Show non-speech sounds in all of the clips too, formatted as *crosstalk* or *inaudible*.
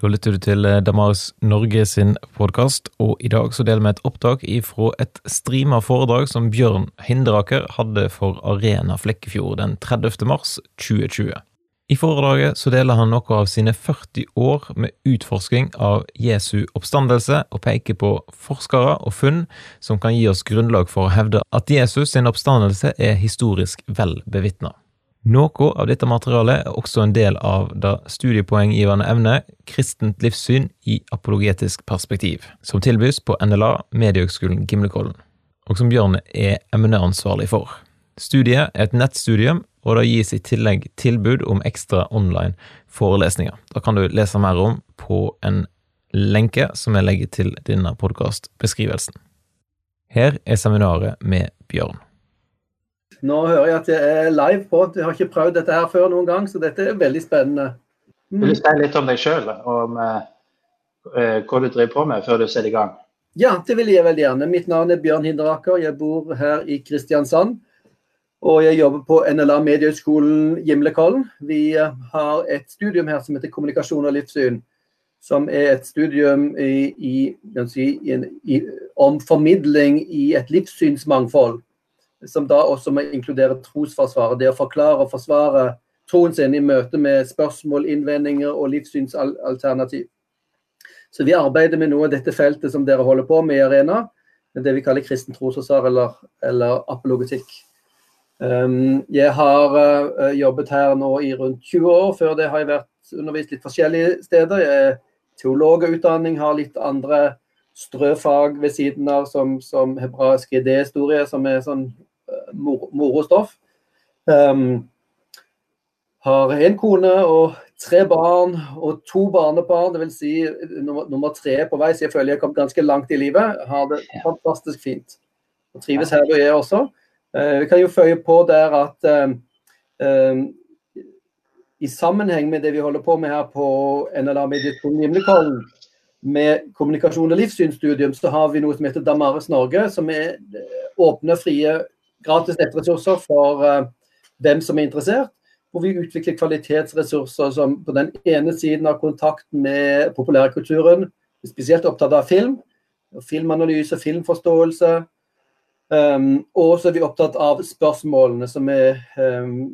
Da lytter du til eh, Damaris Norge sin podkast, og i dag så deler vi et opptak ifra et streama foredrag som Bjørn Hinderaker hadde for Arena Flekkefjord den 30. mars 2020. I foredraget så deler han noe av sine 40 år med utforsking av Jesu oppstandelse, og peker på forskere og funn som kan gi oss grunnlag for å hevde at Jesus sin oppstandelse er historisk vel bevitna. Noe av dette materialet er også en del av det studiepoenggivende emnet Kristent livssyn i apologetisk perspektiv, som tilbys på NLA Mediehøgskolen Gimlekollen, og som Bjørn er emneansvarlig for. Studiet er et nettstudium, og det gis i tillegg tilbud om ekstra online forelesninger. Da kan du lese mer om på en lenke som jeg legger til denne podkastbeskrivelsen. Her er seminaret med Bjørn. Nå hører jeg at jeg er live på. Jeg har ikke prøvd dette her før noen gang, så dette er veldig spennende. Mm. Vil du si litt om deg sjøl, om uh, hva du driver på med før du setter i gang? Ja, det vil jeg veldig gjerne. Mitt navn er Bjørn Hinderaker. Jeg bor her i Kristiansand. Og jeg jobber på NLA Mediehøgskolen Gimlekollen. Vi har et studium her som heter kommunikasjon og livssyn. Som er et studium i, i, si, i, om formidling i et livssynsmangfold som da også må inkludere trosforsvaret. Det å forklare og forsvare troen sin i møte med spørsmål, innvendinger og livssynsalternativ. Så vi arbeider med noe av dette feltet som dere holder på med i Arena. Det vi kaller kristen trosforsvar eller, eller apologetikk. Um, jeg har uh, jobbet her nå i rundt 20 år. Før det har jeg vært undervist litt forskjellige steder. Jeg er teolog av utdanning, har litt andre strøfag ved siden av, som, som hebraisk idéhistorie, som er sånn morostoff. Um, har en kone og tre barn og to barnebarn, dvs. Si nummer, nummer tre på vei, så jeg føler jeg har kommet ganske langt i livet. Har det fantastisk fint. Og trives her og jeg også. Uh, vi kan jo føye på der at um, i sammenheng med det vi holder på med her på NLA Mediasjon Gimlekollen, med kommunikasjon og livssynsstudium, så har vi noe som heter Damaris Norge, som er åpne, frie gratis nettressurser for hvem som er interessert. Hvor vi utvikler kvalitetsressurser som på den ene siden har kontakt med populærkulturen, spesielt opptatt av film. Filmanalyse, filmforståelse. Um, og så er vi opptatt av spørsmålene som er, um,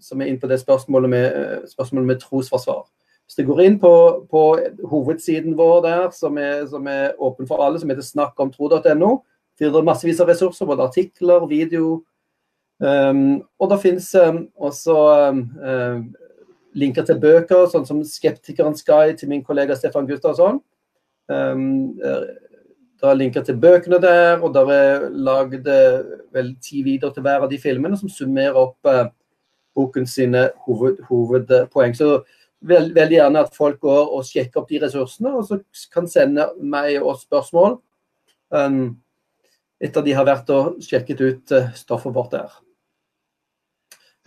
som er inn på det spørsmålet med, uh, spørsmålet med trosforsvar. Hvis du går inn på, på hovedsiden vår der, som er, som er åpen for alle, som heter snakkomtro.no, finner massevis av ressurser, både artikler, video. Um, og det finnes um, også um, linker til bøker, sånn som 'Skeptikerens guide' til min kollega Stefan Gustavsson. Um, det er linker til bøkene der, og det er lagd vel ti videoer til hver av de filmene som summerer opp uh, boken sine hoved, hovedpoeng. Så vel, veldig gjerne at folk går og sjekker opp de ressursene, og så kan sende meg og spørsmål. Um, etter de har vært og sjekket ut eh, stoffet vårt der.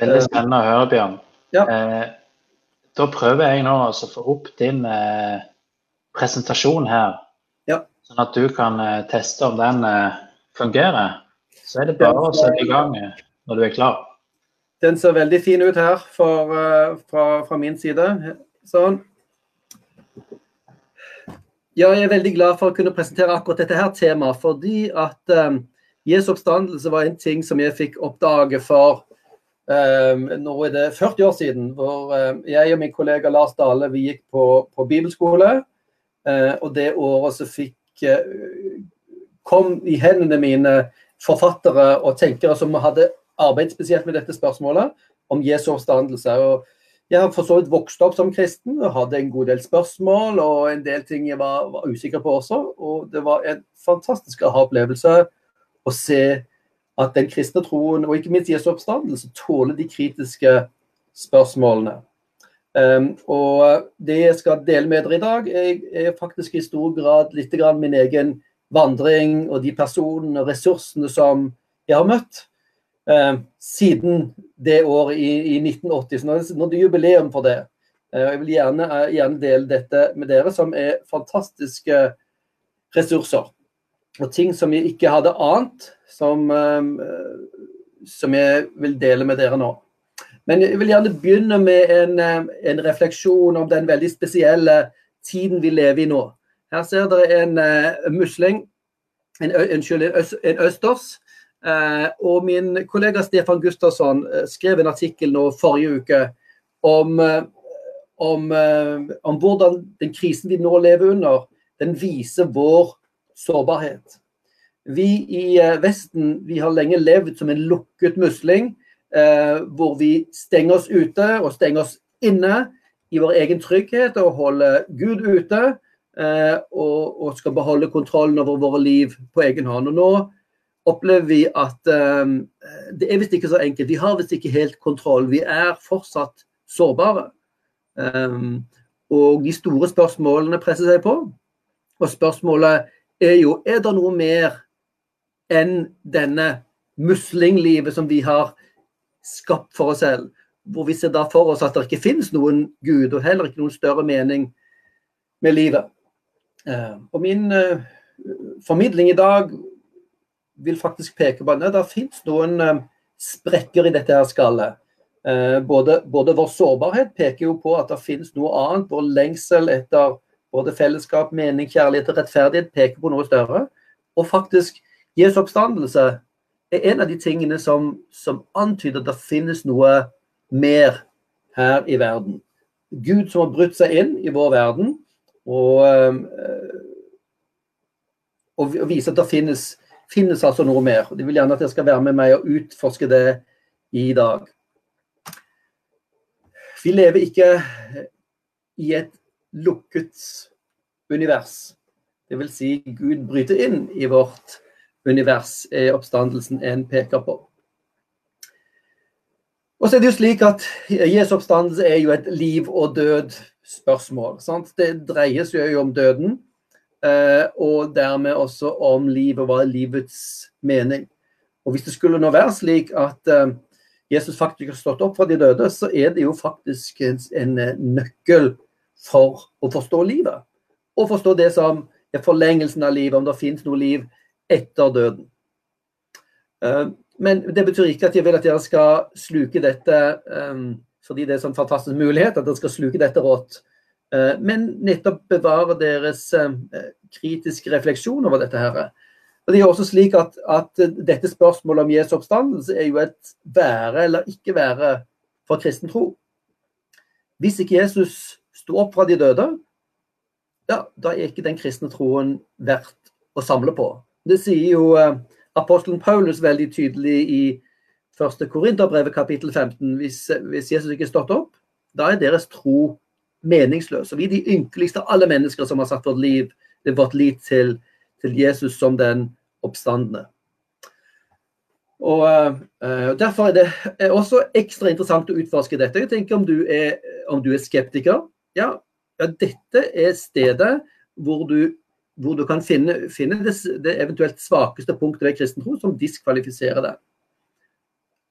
Veldig spennende å høre, Bjørn. Ja. Eh, da prøver jeg nå å få opp din eh, presentasjon her, ja. sånn at du kan eh, teste om den eh, fungerer. Så er det bare å sette i gang eh, når du er klar. Den ser veldig fin ut her for, fra, fra min side. Sånn. Ja, jeg er veldig glad for å kunne presentere akkurat dette her temaet, fordi at um, Jesu oppstandelse var en ting som jeg fikk oppdage for um, nå er det 40 år siden. Hvor um, jeg og min kollega Lars Dale vi gikk på, på bibelskole. Uh, og det året så fikk uh, kom i hendene mine forfattere og tenkere som hadde arbeidet spesielt med dette spørsmålet om Jesu oppstandelse. Og jeg har for så vidt vokst opp som kristen hadde en god del spørsmål og en del ting jeg var, var usikker på også. Og det var en fantastisk aha-opplevelse å se at den kristne troen, og ikke minst Jesu oppstandelse, tåler de kritiske spørsmålene. Um, og det jeg skal dele med dere i dag, er, er faktisk i stor grad litt min egen vandring og de personene og ressursene som jeg har møtt eh, siden det året i, i 1980. Så nå, er det jubileum for det. Eh, jeg vil gjerne, eh, gjerne, dele dette med dere, som er fantastiske ressurser. Og ting som jeg ikke hadde ant, som, eh, som jeg vil dele med dere nå. Men jeg vil gjerne begynne med en, eh, en refleksjon om den veldig spesielle tiden vi lever i nå. Her ser dere en uh, musling, en, en, en østers. Uh, og min kollega Stefan Gustavsson uh, skrev en artikkel nå forrige uke om, om, om hvordan den krisen vi nå lever under, den viser vår sårbarhet. Vi i Vesten vi har lenge levd som en lukket musling, hvor vi stenger oss ute og stenger oss inne i vår egen trygghet og holder Gud ute. Eh, og, og, skal beholde kontrollen over våre liv på egen hånd. Og nå opplever vi at um, det er visst ikke så enkelt. Vi har visst ikke helt kontroll. Vi er fortsatt sårbare. Um, og de store spørsmålene presser seg på. Og spørsmålet er jo er det noe mer enn denne muslinglivet som vi har skapt for oss selv hvor vi ser da for oss at det ikke finnes noen Gud, og heller ikke noen større mening med livet. Eh, og min eh, formidling i dag vil faktisk peke på at det finnes noen eh, sprekker i dette her skallet. Både, både, vår sårbarhet peker jo på at det finnes noe annet. Vår lengsel etter både fellesskap, mening, kjærlighet og rettferdighet peker på noe større. Og faktisk Jesu oppstandelse er en av de tingene som, som antyder at det finnes noe mer her i verden. Gud som har brutt seg inn i vår verden og, eh, og viser at det finnes, finnes altså noe mer. De vil gjerne at jeg skal være med meg og utforske det i dag. Vi lever ikke i et lukket univers. Det vil si, Gud bryter inn i vårt univers, er oppstandelsen en peker på. Og så er det jo slik at Jesu oppstandelse er jo et liv og død-spørsmål. Det dreier seg jo om døden, og dermed også om livet. Hva er livets mening? Og Hvis det skulle nå være slik at eh, Jesus faktisk har stått opp fra de døde, så er det jo faktisk en, en nøkkel for å forstå livet. Og forstå det som er forlengelsen av livet, om det finnes noe liv etter døden. Eh, men det betyr ikke at jeg vil at dere skal sluke dette fordi det er en sånn fantastisk mulighet, at dere skal sluke dette rått. Uh, men nettopp bevare deres uh, kritiske refleksjon over dette. her. Og Det er også slik at, at dette spørsmålet om Jesu oppstandelse er jo et være eller ikke være for kristen tro. Hvis ikke Jesus sto opp fra de døde, ja, da er ikke den kristne troen verdt å samle på. Det sier jo uh, apostelen Paulus veldig tydelig i 1. Korinterbrevet kapittel 15. Hvis, hvis Jesus ikke er stått opp, da er deres tro meningsløs. Og vi er de ynkeligste av alle mennesker som har satt vårt liv, vårt liv til, til Jesus som den oppstandende. Og uh, Derfor er det også ekstra interessant å utforske dette. Jeg tenker Om du er, om du er skeptiker, ja, ja, dette er stedet hvor du hvor du kan finne, finne det, det, eventuelt svakeste punktet ved kristen tro som diskvalifiserer deg.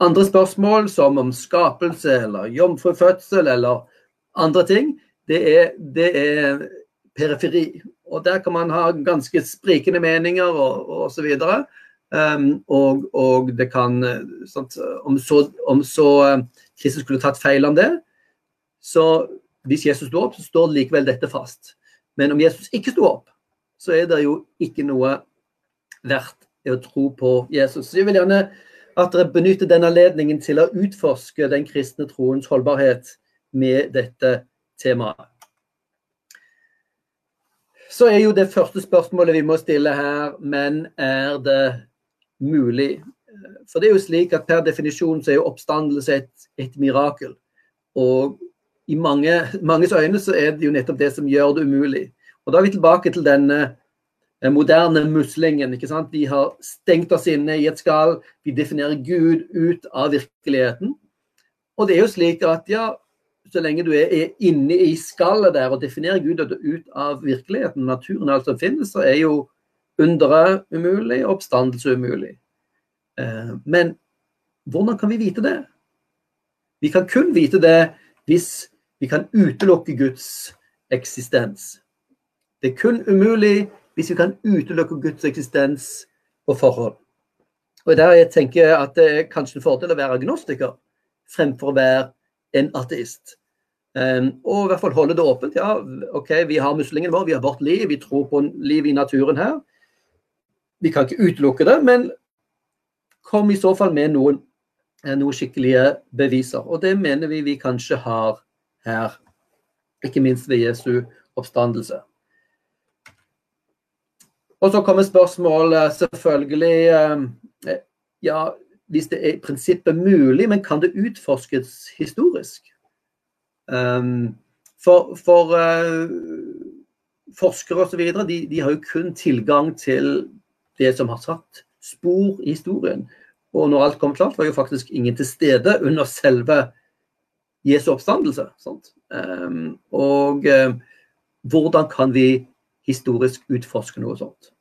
Andre spørsmål, som om skapelse eller jomfrufødsel eller andre ting, det er, det er, periferi. Og der kan man ha ganske sprikende meninger og, og osv. Um, og, og, det kan sånt, Om så, om så uh, Kristus skulle tatt feil om det, så hvis Jesus sto opp, så står likevel dette fast. Men om Jesus ikke sto opp, så er det jo ikke noe verdt i å tro på Jesus. Så jeg vil gjerne at dere benytter denne anledningen til å utforske den kristne troens holdbarhet med dette temaet. Så er jo det første spørsmålet vi må stille her, men er det mulig? For det er jo slik at per definisjon så er jo oppstandelse et, et mirakel. Og i mange, manges øyne så er det jo nettopp det som gjør det umulig. Og Da er vi tilbake til denne den moderne muslingen. ikke sant? Vi har stengt oss inne i et skall. Vi definerer Gud ut av virkeligheten. Og det er jo slik at ja, så lenge du er inne i skallet der og definerer Gud ut av virkeligheten, naturen alt som finnes, så er jo underet umulig, oppstandelse umulig. Eh, men hvordan kan vi vite det? Vi kan kun vite det hvis vi kan utelukke Guds eksistens. Det er kun umulig hvis vi kan utelukke Guds eksistens på forhånd. Og der jeg tenker at det er kanskje en fordel å være agnostiker fremfor å være en ateist. Um, og i hvert fall holde det åpent. Ja, OK, vi har muslingen vår, vi har vårt liv, vi tror på liv i naturen her. Vi kan ikke utelukke det, men kom i så fall med noen, eh, noen skikkelige beviser. Og det mener vi vi kanskje har her, ikke minst ved Jesu oppstandelse. Og så kommer spørsmålet selvfølgelig eh, Ja, hvis det er i prinsippet mulig, men kan det utforskes historisk? Um, for, for uh, forskere osv. De, de har jo kun tilgang til det som har satt spor i historien. Og når alt kom til alt, var jo faktisk ingen til stede under selve Jesu oppstandelse. Um, og uh, hvordan kan vi historisk utforske noe sånt?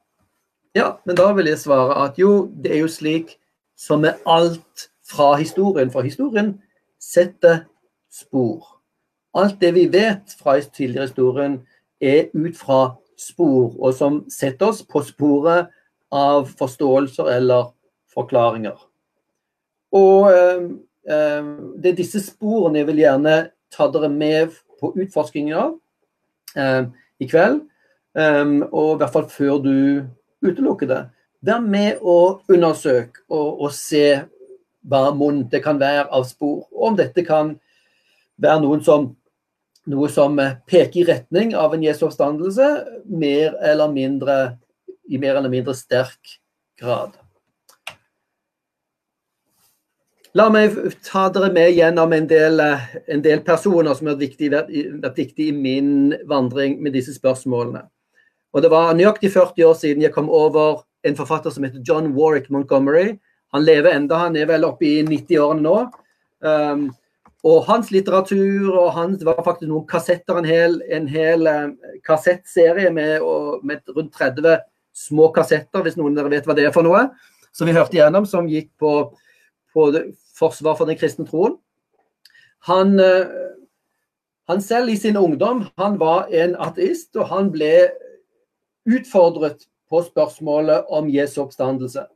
Ja, men da vil jeg svare at jo, det er jo slik som med alt fra historien. For historien setter spor. Alt det vi vet fra tidligere historien, er ut fra spor, og som setter oss på sporet av forståelser eller forklaringer. Og eh, eh, det er disse sporene jeg vil gjerne ta dere med på utforskingen av eh, i kveld. Eh, og i hvert fall før du utelukker det. Vær med og undersøk og, og se hva munn det kan være av spor. Og om dette kan være noen som noe som peker i retning av en Jesu oppstandelse, mer eller mindre, i mer eller mindre sterk grad. La meg ta dere med gjennom en del, en del personer som har vært viktige i min vandring med disse spørsmålene. Og Det var nøyaktig 40 år siden jeg kom over en forfatter som heter John Warwick Montgomery. Han lever enda, han er vel oppe i 90-årene nå. Um, og hans litteratur og hans det var faktisk noen kassetter, en hel, en hel uh, kassettserie med, med, rundt 30 små kassetter, hvis noen av dere vet hva det er for noe, som vi hørte igjennom, som gikk på, på forsvar for den kristne troen. Han, uh, han selv i sin ungdom han var en ateist, og han ble utfordret på spørsmålet om Jesu oppstandelse.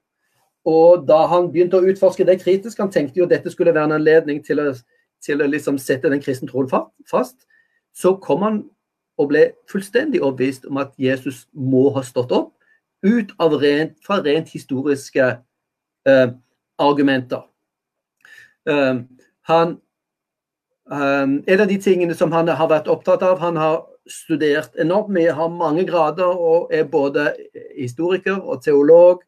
Og da han begynte å utforske det kritisk, han tenkte jo dette skulle være en anledning til å til å liksom sette den kristne troen fast, så kom han og ble fullstendig overbevist om at Jesus må ha stått opp ut av rent, fra rent historiske eh, argumenter. Um, han, um, en av de tingene som han har vært opptatt av Han har studert enormt mye, har mange grader og er både historiker og teolog.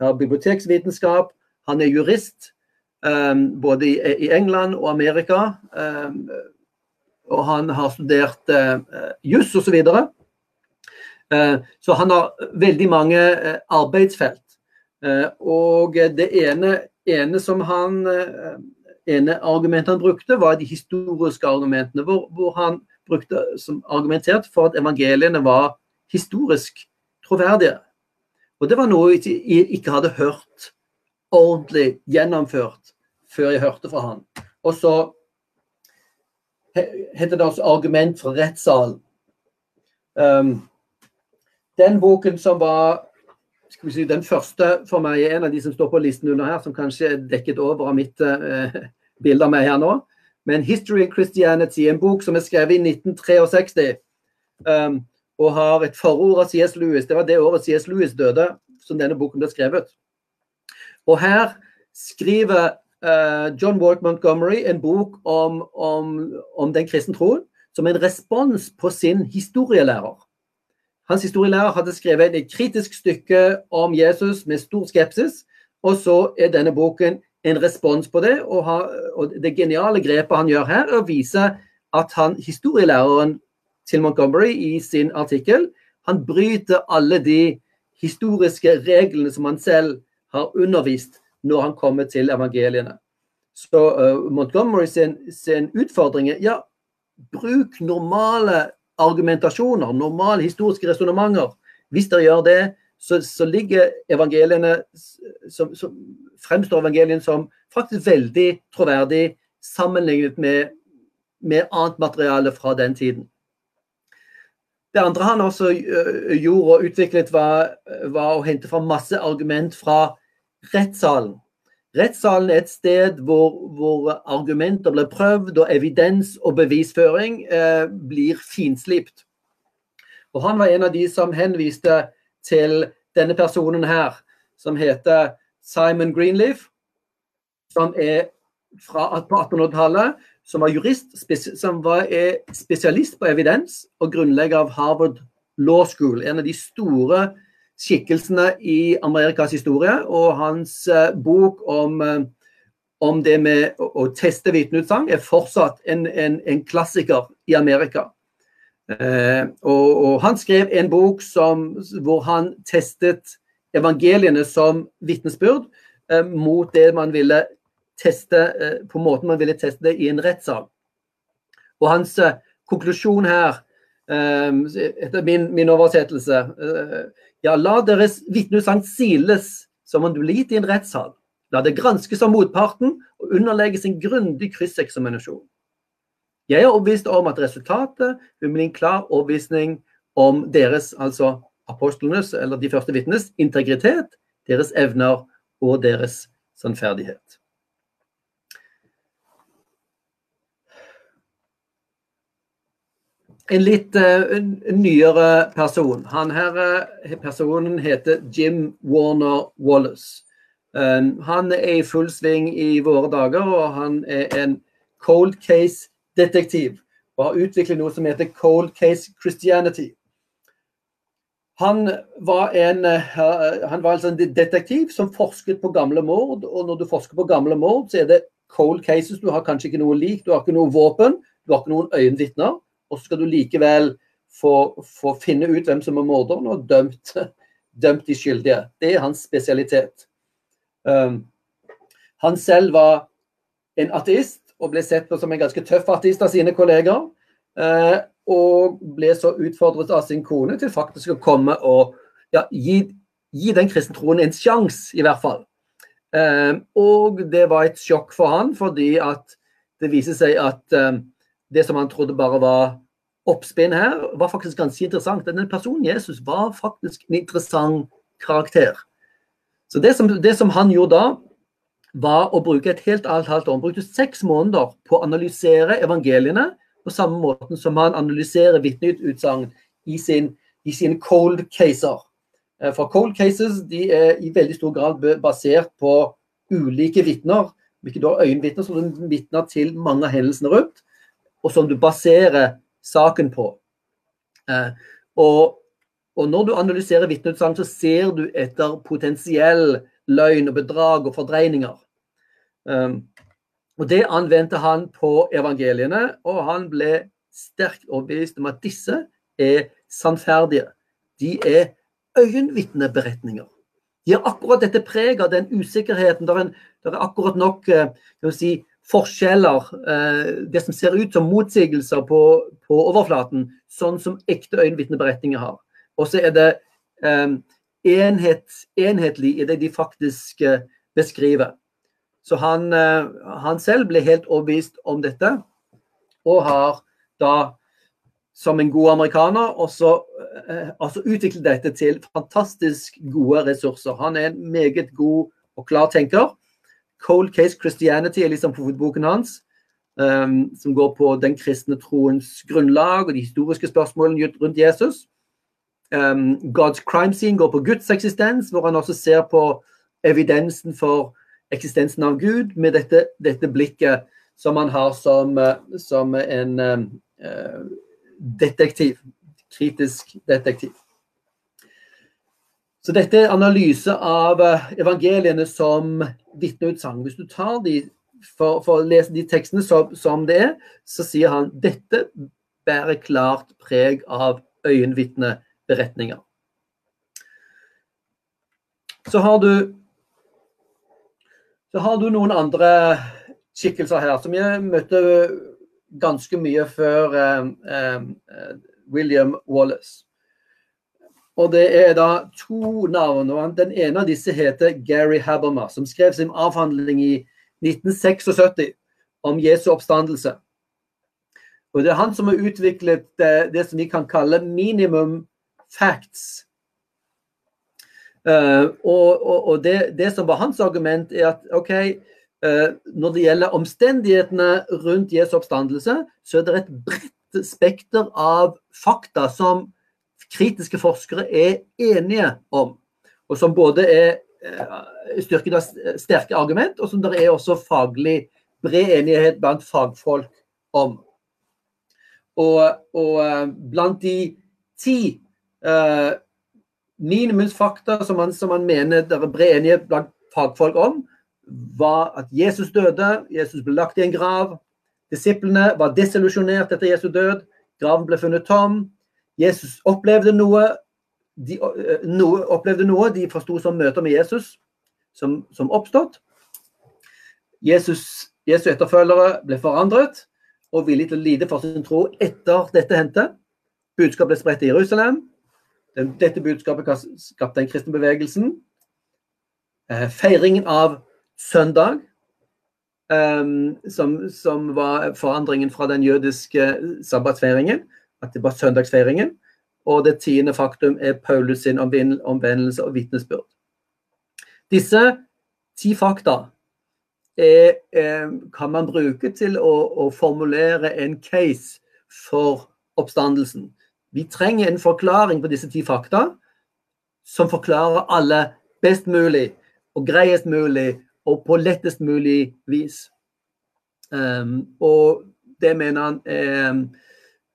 Har biblioteksvitenskap. Han er jurist. Um, både i, England og Amerika. Um, og han har studert uh, juss osv. Så, videre. uh, så han har veldig mange uh, arbeidsfelt. Og det ene, ene som han uh, ene argumentet han brukte, var de historiske argumentene, hvor, hvor han brukte som argumentert for at evangeliene var historisk troverdige. Og det var noe jeg ikke hadde hørt ordentlig gjennomført før jeg hørte fra han. Og så heter det altså 'Argument fra rettssalen'. Um, den boken som var skal vi si, den første for meg, er en av de som står på listen under her, som kanskje er dekket over av mitt uh, bilde av meg her nå. Men 'History of Christianity', en bok som er skrevet i 1963, um, og har et forord av C.S. Lewis. Det var det året C.S. Lewis døde, som denne boken ble skrevet. Og her skriver John Walt Montgomery en bok om, om, om den kristne troen som en respons på sin historielærer. Hans historielærer hadde skrevet et kritisk stykke om Jesus med stor skepsis, og så er denne boken en respons på det. Og, ha, og det geniale grepet han gjør her, er å vise at han, historielæreren til Montgomery i sin artikkel, han bryter alle de historiske reglene som han selv har undervist når han kommer til evangeliene. Så uh, Montgomery sin, sin utfordring er ja, bruk normale argumentasjoner, normale historiske resonnementer. Hvis dere gjør det, så, så ligger evangeliene som, som, fremstår evangelien som faktisk veldig troverdig sammenlignet med, med annet materiale fra den tiden. Det andre han også uh, gjorde og utviklet, var, var, å hente fram masse argument fra rettssalen. Rettssalen er et sted hvor, hvor, argumenter blir prøvd, og evidens og bevisføring eh, blir finslipt. Og Han var en av de som henviste til denne personen her, som heter Simon Greenleaf, som er fra på 1800-tallet, som var jurist, som var spesialist på evidens og grunnlegger av Harvard Law School. En av de store skikkelsene i Amerikas historie. Og hans uh, bok om, uh, om, det med å, å teste vitneutsagn er fortsatt en, en, en, klassiker i Amerika. Eh, og, og, han skrev en bok som, hvor han testet evangeliene som vitnesbyrd mot det man ville teste på måten man ville teste det i en rettssal. Og hans konklusjon her, etter min, min oversettelse ja, la deres vitneutsagn siles som om det blir gitt i en rettssal. La det granskes av motparten og underlegges en grundig krysseksaminasjon. Jeg er overbevist om at resultatet vil bli en klar overbevisning om deres, altså apostlenes, eller de første vitnes, integritet, deres evner og deres sannferdighet. En litt uh, nyere person. Han her, uh, Personen heter Jim Warner Wallace. Um, han er i full sving i våre dager, og han er en cold case-detektiv. Og har utviklet noe som heter Cold Case Christianity. Han var, en, uh, han var altså en detektiv som forsket på gamle mord. Og når du forsker på gamle mord, så er det cold cases. Du har kanskje ikke noe lik, du har ikke noe våpen, du har ikke noen øyenvitner og så skal du likevel få, få, finne ut hvem som er morderen, og dømt, *laughs* dømt de skyldige. Det er hans spesialitet. Um, han selv var en ateist, og ble sett på som en ganske tøff ateist av sine kolleger. Uh, og ble så utfordret av sin kone til faktisk å komme og ja, gi, gi, den kristne troen en sjanse, i hvert fall. Uh, og det var et sjokk for han, fordi at det viser seg at um, det som han trodde bare var oppspinn her, var faktisk ganske interessant. Denne personen Jesus var faktisk en interessant karakter. Så det som, det som han gjorde da, var å bruke et helt annet halvt år. Han brukte seks måneder på å analysere evangeliene på samme måten som han analyserer vitneutsagn i, sin, cold caser. Eh, for cold cases de er i veldig stor grad basert på ulike vitner. Ikke da øyenvitner, som vitner til mange av hendelsene rundt og som du baserer saken på. Eh, og, og, når du analyserer vitneutsagn, så ser du etter potensiell løgn og bedrag og fordreininger. Um, og Det anvendte han på evangeliene, og han ble sterkt overbevist om at disse er sannferdige. De er øyenvitneberetninger. De har akkurat dette preget av den usikkerheten. Det er, er, akkurat nok eh, si, forskjeller, eh, det som ser ut som motsigelser på, på overflaten, sånn som ekte øyenvitneberetninger har. Og så er det eh, enhet, enhetlig i det de faktisk eh, beskriver. Så han, eh, han, selv ble helt overbevist om dette, og har da som en god amerikaner også, eh, også utviklet dette til fantastisk gode ressurser. Han er en meget god og klar tenker. Cold Case Christianity er liksom hovedboken hans. Um, som går på den kristne troens grunnlag og de historiske spørsmålene rundt Jesus. Um, God's crime scene går på Guds eksistens, hvor han også ser på evidensen for eksistensen av Gud med dette, dette blikket som han har som, som en uh, detektiv. Kritisk detektiv. Så dette er analyse av eh, evangeliene som vitneutsagn. Hvis du tar de for, for, å lese de tekstene som, som, det er, så sier han dette bærer klart preg av øyenvitneberetninger. Så har du så har du noen andre skikkelser her som jeg møtte ganske mye før um, um, William Wallace. Og det er da to navn. og Den ene av disse heter Gary Habermas, som skrev sin avhandling i 1976 om Jesu oppstandelse. Og Det er han som har utviklet det, det som vi kan kalle minimum facts. Uh, og, og, og det, det, som var hans argument, er at OK, uh, når det gjelder omstendighetene rundt Jesu oppstandelse, så er det et bredt spekter av fakta som kritiske forskere er enige om. Og som både er uh, styrket av sterke argument, og som det er også faglig bred enighet blant fagfolk om. Og, og blant de ti uh, minimumsfakta som man, som man mener det er bred enighet blant fagfolk om, var at Jesus døde, Jesus ble lagt i en grav. Disiplene var desillusjonert etter Jesu død. Graven ble funnet tom. Jesus opplevde noe. De noe, opplevde noe de forsto som møter med Jesus, som, som oppstått. Jesus, Jesu etterfølgere ble forandret og villig til å lide for sin tro etter dette hendte. Budskapet ble spredt i Jerusalem. Dette budskapet skapte den kristne bevegelsen. Eh, feiringen av søndag, ehm, som, som, var forandringen fra den jødiske sabbatsfeiringen, at det var søndagsfeiringen. Og det tiende faktum er Paulus sin omvendelse og vitnesbyrd. Disse ti fakta er, er, kan man bruke til å, å formulere en case for oppstandelsen. Vi trenger en forklaring på disse ti fakta som forklarer alle best mulig og greiest mulig og på lettest mulig vis. Um, og det mener han er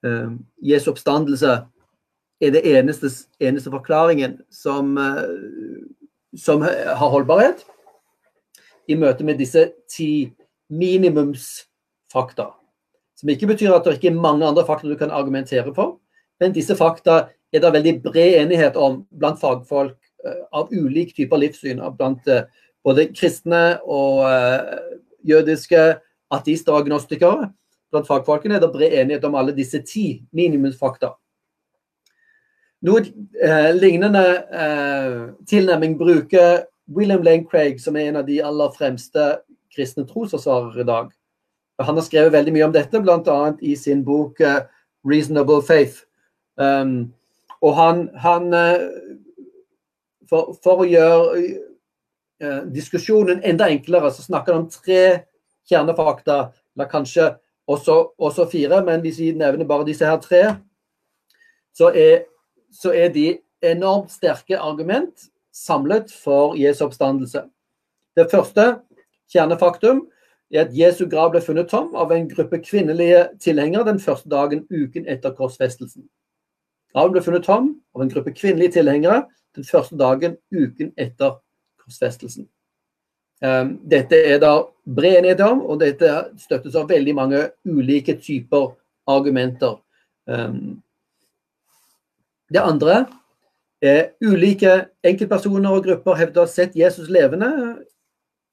um, Jesu oppstandelse er det eneste, eneste forklaringen som, uh, som, har holdbarhet i møte med disse ti minimumsfakta. Som ikke betyr at det ikke er mange andre fakta du kan argumentere for, men disse fakta er det veldig bred enighet om blant fagfolk uh, av ulik typer livssyn. Blant uh, både kristne og uh, jødiske ateister og agnostikere. Blant fagfolkene er det bred enighet om alle disse ti minimumsfakta. Noe lignende tilnærming bruker William Lane Craig, som er en av de aller fremste kristne trosforsvarere i dag. Han har skrevet veldig mye om dette, bl.a. i sin bok 'Reasonable Faith'. Um, og han, han eh, for, for, å gjøre uh, diskusjonen enda enklere, så snakker han om tre kjernefakta, eller kanskje også, også, fire, men hvis vi nevner bare disse her tre, så er, så er de enormt sterke argument samlet for Jesu oppstandelse. Det første kjernefaktum er at Jesu grav ble funnet tom av en gruppe kvinnelige tilhengere den første dagen uken etter korsfestelsen. Graven ble funnet tom av en gruppe kvinnelige tilhengere den første dagen uken etter korsfestelsen. Ehm, dette er da bred enighet om, og dette støttes av veldig mange ulike typer argumenter. Ehm, det andre er ulike enkeltpersoner og grupper hevder å ha sett Jesus levende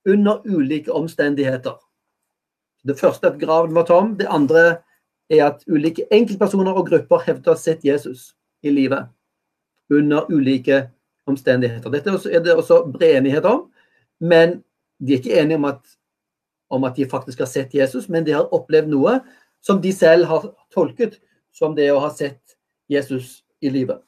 under ulike omstendigheter. Det første er at graven var tom. Det andre er at ulike enkeltpersoner og grupper hevder å ha sett Jesus i livet under ulike omstendigheter. Dette er det også bred enighet om, men de er ikke enige om at, om at, de faktisk har sett Jesus, men de har opplevd noe som de selv har tolket som det å ha sett Jesus i livet.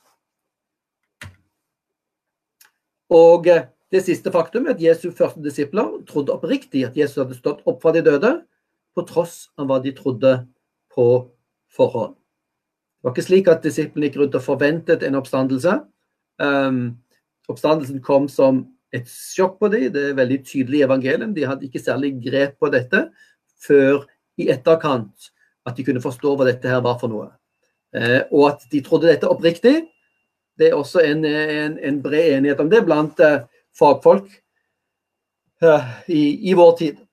Og det siste faktum er at Jesu første disipler trodde oppriktig at Jesus hadde stått opp fra de døde, på tross av hva de trodde på forhånd. Det var ikke slik at disiplene gikk rundt og forventet en oppstandelse. Um, oppstandelsen kom som et sjokk på dem. Det er veldig tydelig i evangelien. De hadde ikke særlig grep på dette før i etterkant at de kunne forstå hva dette her var for noe. Uh, og at de trodde dette oppriktig, det er også en, en, en bred enighet om det blant uh, fagfolk uh, i, i, vår tid.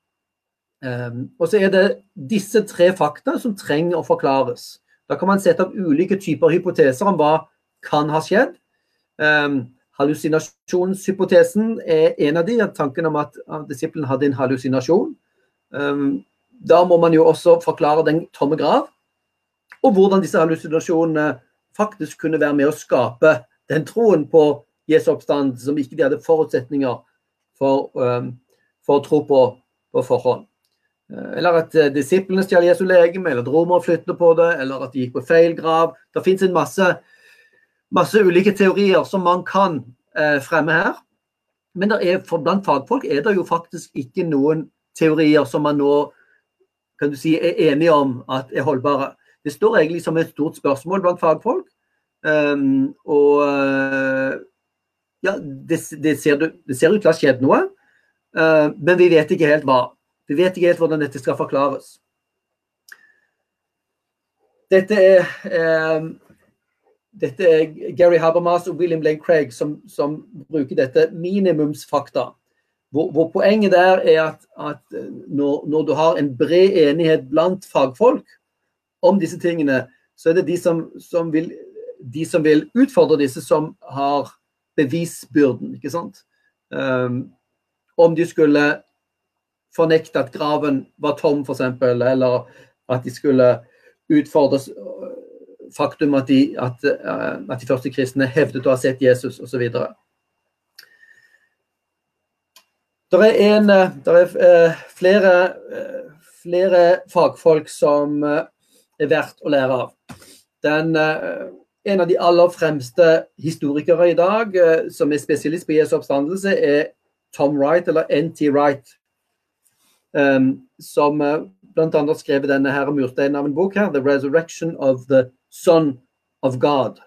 Og så er det disse tre fakta som trenger å forklares. Da kan man sette opp ulike typer hypoteser om hva kan ha skjedd. Um, hallusinasjonshypotesen er en av de, tanken om at disippelen hadde en hallusinasjon. Um, da må man jo også forklare den tomme grav, og hvordan disse hallusinasjonene faktisk kunne være med å skape den troen på Jesu oppstand som ikke de hadde forutsetninger for, um, for å tro på på forhånd. Eh, eller at eh, disiplene stjal Jesu legeme, eller at romerne flyttet på det, eller at de gikk på feil grav. Det fins en masse, masse, ulike teorier som man kan eh, fremme her. Men er, blant fagfolk er det jo faktisk ikke noen teorier som man nå kan du si, er enige om at er holdbare. Det står egentlig som et stort spørsmål blant fagfolk. Um, og ja, det, det, ser, det, ser, ut til å ha skjedd noe, uh, men vi vet ikke helt hva. Vi vet ikke helt hvordan dette skal forklares. Dette er, um, dette er Gary Habermas og William Lane Craig som, som bruker dette minimumsfakta. Hvor, hvor, poenget der er at, at når, når, du har en bred enighet blant fagfolk om disse tingene, så er det de som, som vil, de som vil utfordre disse, som har bevisbyrden. ikke sant? Um, om de skulle fornekte at graven var tom, f.eks., eller at de skulle utfordre faktum at de, at, uh, at de første kristne hevdet å ha sett Jesus, osv. Det er, en, eh, der er uh, flere, flere, fagfolk som er verdt å lære av. Den en av de aller fremste historikere i dag eh, som er spesialist på Jesu oppstandelse, er Tom Wright, eller NT Wright, som uh, bl.a. har skrevet denne her mursteinen av en bok her, 'The Resurrection of the Son of God'.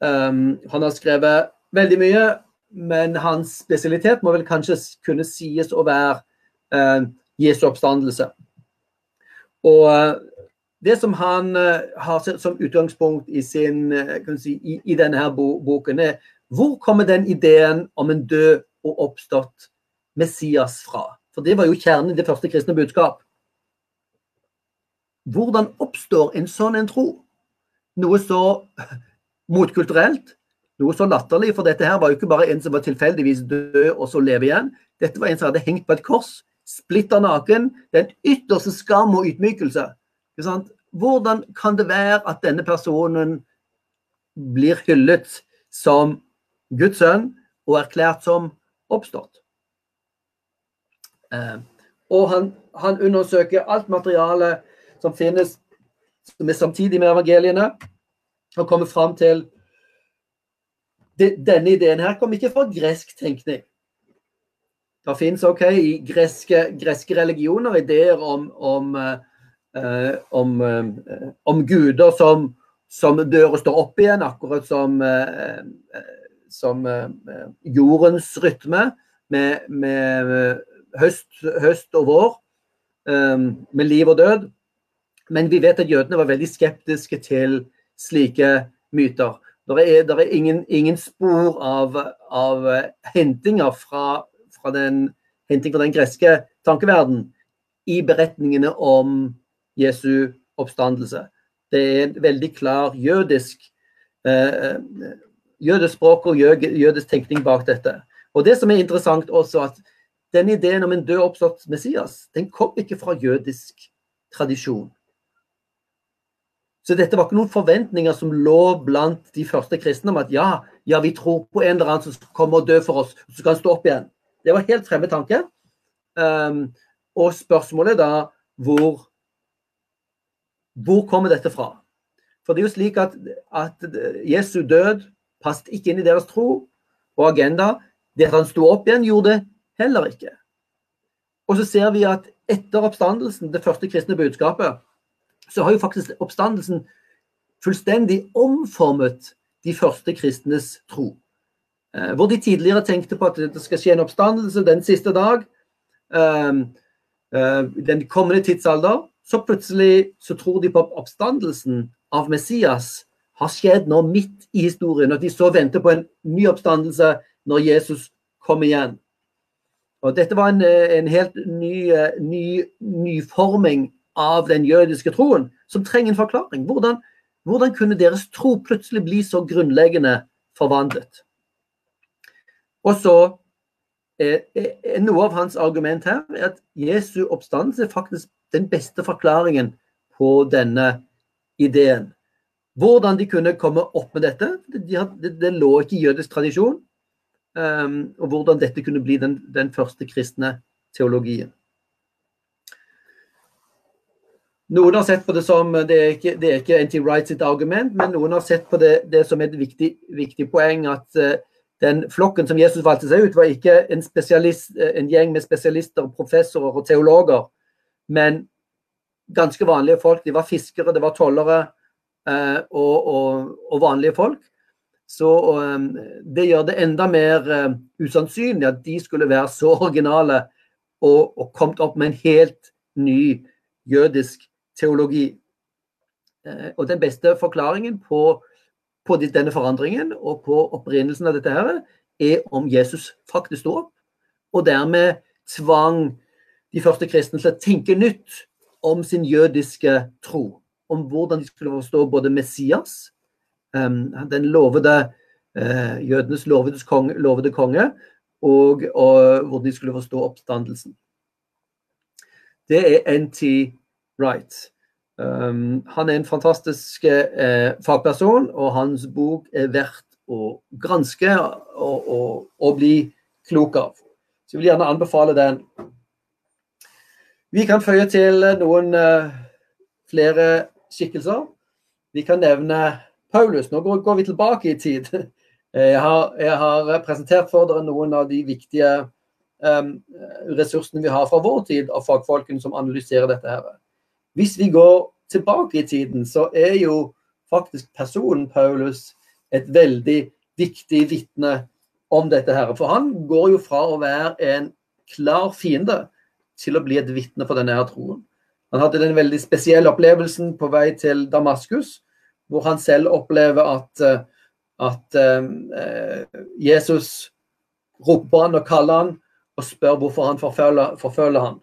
Um, han har skrevet veldig mye, men hans spesialitet må vel kanskje kunne sies å være uh, Jesu oppstandelse. Og uh, det som han uh, har som utgangspunkt i, sin, uh, si, i, i denne her bo boken, er hvor kommer den ideen om en død og oppstått Messias fra? For det var jo kjernen i det første kristne budskap. Hvordan oppstår en sånn en tro? Noe så motkulturelt, noe så latterlig, for dette her var jo ikke bare en som var tilfeldigvis død og så leve igjen. Dette var en som hadde hengt på et kors, splitter naken. Den ytterste skam og ydmykelse. Hvordan kan det være at denne personen blir hyllet som Guds sønn og erklært som oppstått? Eh, og han, han undersøker alt materialet som finnes som er samtidig med evangeliene, og kommer fram til denne ideen her kommer ikke fra gresk tenkning. Det finnes ok, i greske, greske religioner ideer om, om uh, Eh, om, eh, om, guder som, som, dør og står opp igjen, akkurat som, eh, som jordens rytme med, med høst, høst, og vår, med liv og død. Men vi vet at jødene var veldig skeptiske til slike myter. Det er, der er ingen, ingen, spor av, av hentinger fra, fra, den, henting fra den greske tankeverden i beretningene om Jesu oppstandelse. Det er en veldig klar jødisk eh, jødisk språk og jødisk tenkning bak dette. Og Det som er interessant også, at den ideen om en død oppstått Messias, den kom ikke fra jødisk tradisjon. Så dette var ikke noen forventninger som lå blant de første kristne om at ja, ja, vi tror på en eller annen som kommer og dør for oss, så kan stå opp igjen. Det var helt fremmed tanke. Um, og spørsmålet da hvor hvor kommer dette fra? For det er jo slik at, at Jesu død passet ikke inn i deres tro og agenda. Det at han sto opp igjen, gjorde det heller ikke. Og så ser vi at etter oppstandelsen, det første kristne budskapet, så har jo faktisk oppstandelsen fullstendig omformet de første kristnes tro. Eh, hvor de tidligere tenkte på at det skal skje en oppstandelse den siste dag, eh, eh, den kommende tidsalder, så plutselig så tror de på oppstandelsen av Messias har skjedd nå midt i historien, og de så venter på en ny oppstandelse når Jesus kom igjen. Og Dette var en, en helt ny, ny, nyforming av den jødiske troen, som trenger en forklaring. Hvordan, hvordan kunne deres tro plutselig bli så grunnleggende forvandlet? Og så er, er Noe av hans argument her er at Jesu oppstandelse faktisk den beste forklaringen på denne ideen. Hvordan de kunne komme opp med dette, det, det, det lå ikke i jødisk tradisjon. Um, og hvordan dette kunne bli den, den første kristne teologien. Noen har sett på det som Det er ikke, det er ikke N.T. Wright sitt argument, men noen har sett på det, det som et viktig, viktig poeng at uh, den flokken som Jesus valgte seg ut, var ikke en, en gjeng med spesialister, professorer og teologer, men ganske vanlige folk. De var fiskere, det var tollere eh, og, og, og, vanlige folk. Så eh, det gjør det enda mer uh, usannsynlig at de skulle være så originale og, og kommet opp med en helt ny jødisk teologi. Eh, og den beste forklaringen på på denne forandringen og på opprinnelsen av dette her, er om Jesus faktisk sto opp, og dermed tvang de første kristne til å tenke nytt om sin jødiske tro. Om hvordan de skulle forstå både Messias, um, den lovede, uh, jødenes lovede konge, lovede konge og, og hvordan de skulle forstå oppstandelsen. Det er NT Wright. Um, han er en fantastisk eh, fagperson, og hans bok er verdt å granske og, og, og, bli klok av. Så jeg vil gjerne anbefale den. Vi kan føye til noen uh, flere skikkelser. Vi kan nevne Paulus. Nå går, går vi tilbake i tid. *laughs* Jeg har, jeg har, presentert for dere noen av de viktige um, ressursene vi har fra vår tid av fagfolkene som analyserer dette. her. Hvis vi går tilbake i tiden, så er jo faktisk personen Paulus et veldig viktig vitne om dette. her. For han går jo fra å være en klar fiende til å bli et vitne for denne her troen. Han hadde den veldig spesielle opplevelsen på vei til Damaskus, hvor han selv opplever at, eh, at uh, Jesus roper han og kaller han og spør hvorfor han forfølger, forfølger han.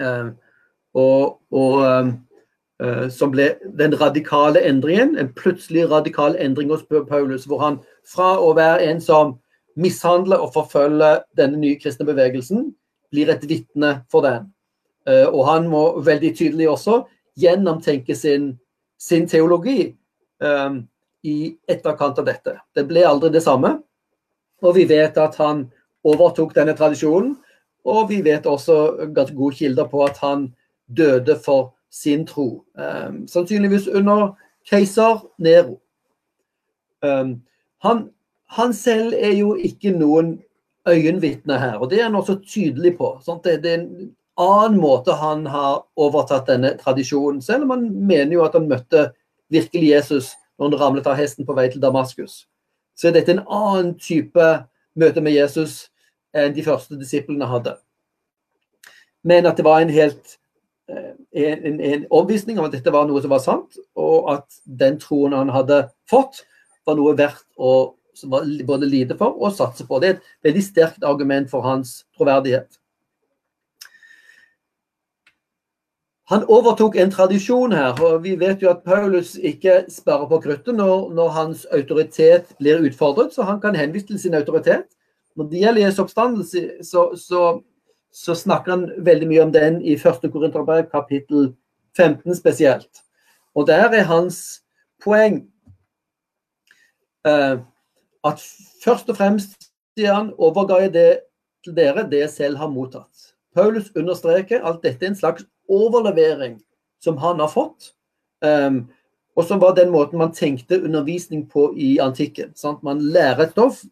Uh, og, og uh, som ble den radikale endringen, en plutselig radikal endring hos Paulus, hvor han fra å være en som mishandler og forfølger denne nye kristne bevegelsen, blir et vitne for den. Uh, og han må veldig tydelig også gjennomtenke sin, sin teologi um, i etterkant av dette. Det ble aldri det samme. Og vi vet at han overtok denne tradisjonen. Og vi vet også ganske gode kilder på at han døde for sin tro. Um, sannsynligvis under keiser Nero. Um, han, han, selv er jo ikke noen øyenvitne her, og det er han også tydelig på. Det, det, er en annen måte han har overtatt denne tradisjonen, selv om han mener jo at han møtte virkelig Jesus når han ramlet av hesten på vei til Damaskus. Så er dette en annen type møte med Jesus enn de første disiplene hadde. Men at det var en helt en, en overbevisning om at dette var noe som var sant, og at den troen han hadde fått, var noe verdt å både lide for og satse på. Det er et veldig sterkt argument for hans troverdighet. Han overtok en tradisjon her, og vi vet jo at Paulus ikke sparer på kruttet når, når, hans autoritet blir utfordret, så han kan henvise til sin autoritet. Når det gjelder Jesu oppstandelse, så, så så snakker han veldig mye om den i 1. Korinterbrev, kapittel 15 spesielt. Og der er hans poeng eh, at først og fremst, sier han, overga jeg det til dere det jeg selv har mottatt. Paulus understreker at dette er en slags overlevering som han har fått. Um, og som var den måten man tenkte undervisning på i antikken. Sant? Man lærer stoff,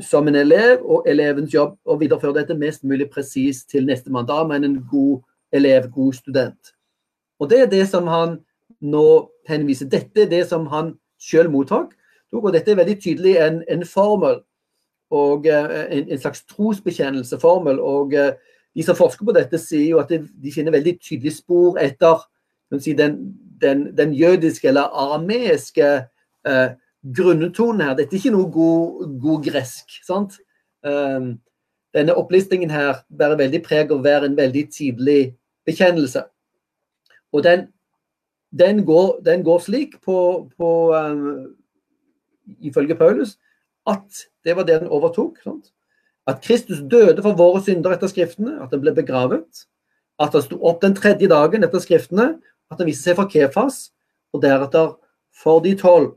som en elev, og elevens jobb å videreføre dette mest mulig presist til nestemann. Da men en god elev, god student. Og det er det som han nå henviser. Dette er det som han sjøl mottok. Og dette er veldig tydelig en, en formel, og uh, en, en, slags trosbekjennelseformel. Og uh, de som forsker på dette, sier jo at de, finner veldig tydelige spor etter den, den, den, jødiske eller arameiske uh, grunntonen her. Dette er ikke noe god, god gresk. sant? Um, denne opplistingen her bærer veldig preg av å være en veldig tidlig bekjennelse. Og den, den, går, den går, slik på, på um, ifølge Paulus at det var det den overtok. Sant? At Kristus døde for våre synder etter Skriftene, at han ble begravet. At han sto opp den tredje dagen etter Skriftene, at han viste seg for Kefas, og deretter for de tolv.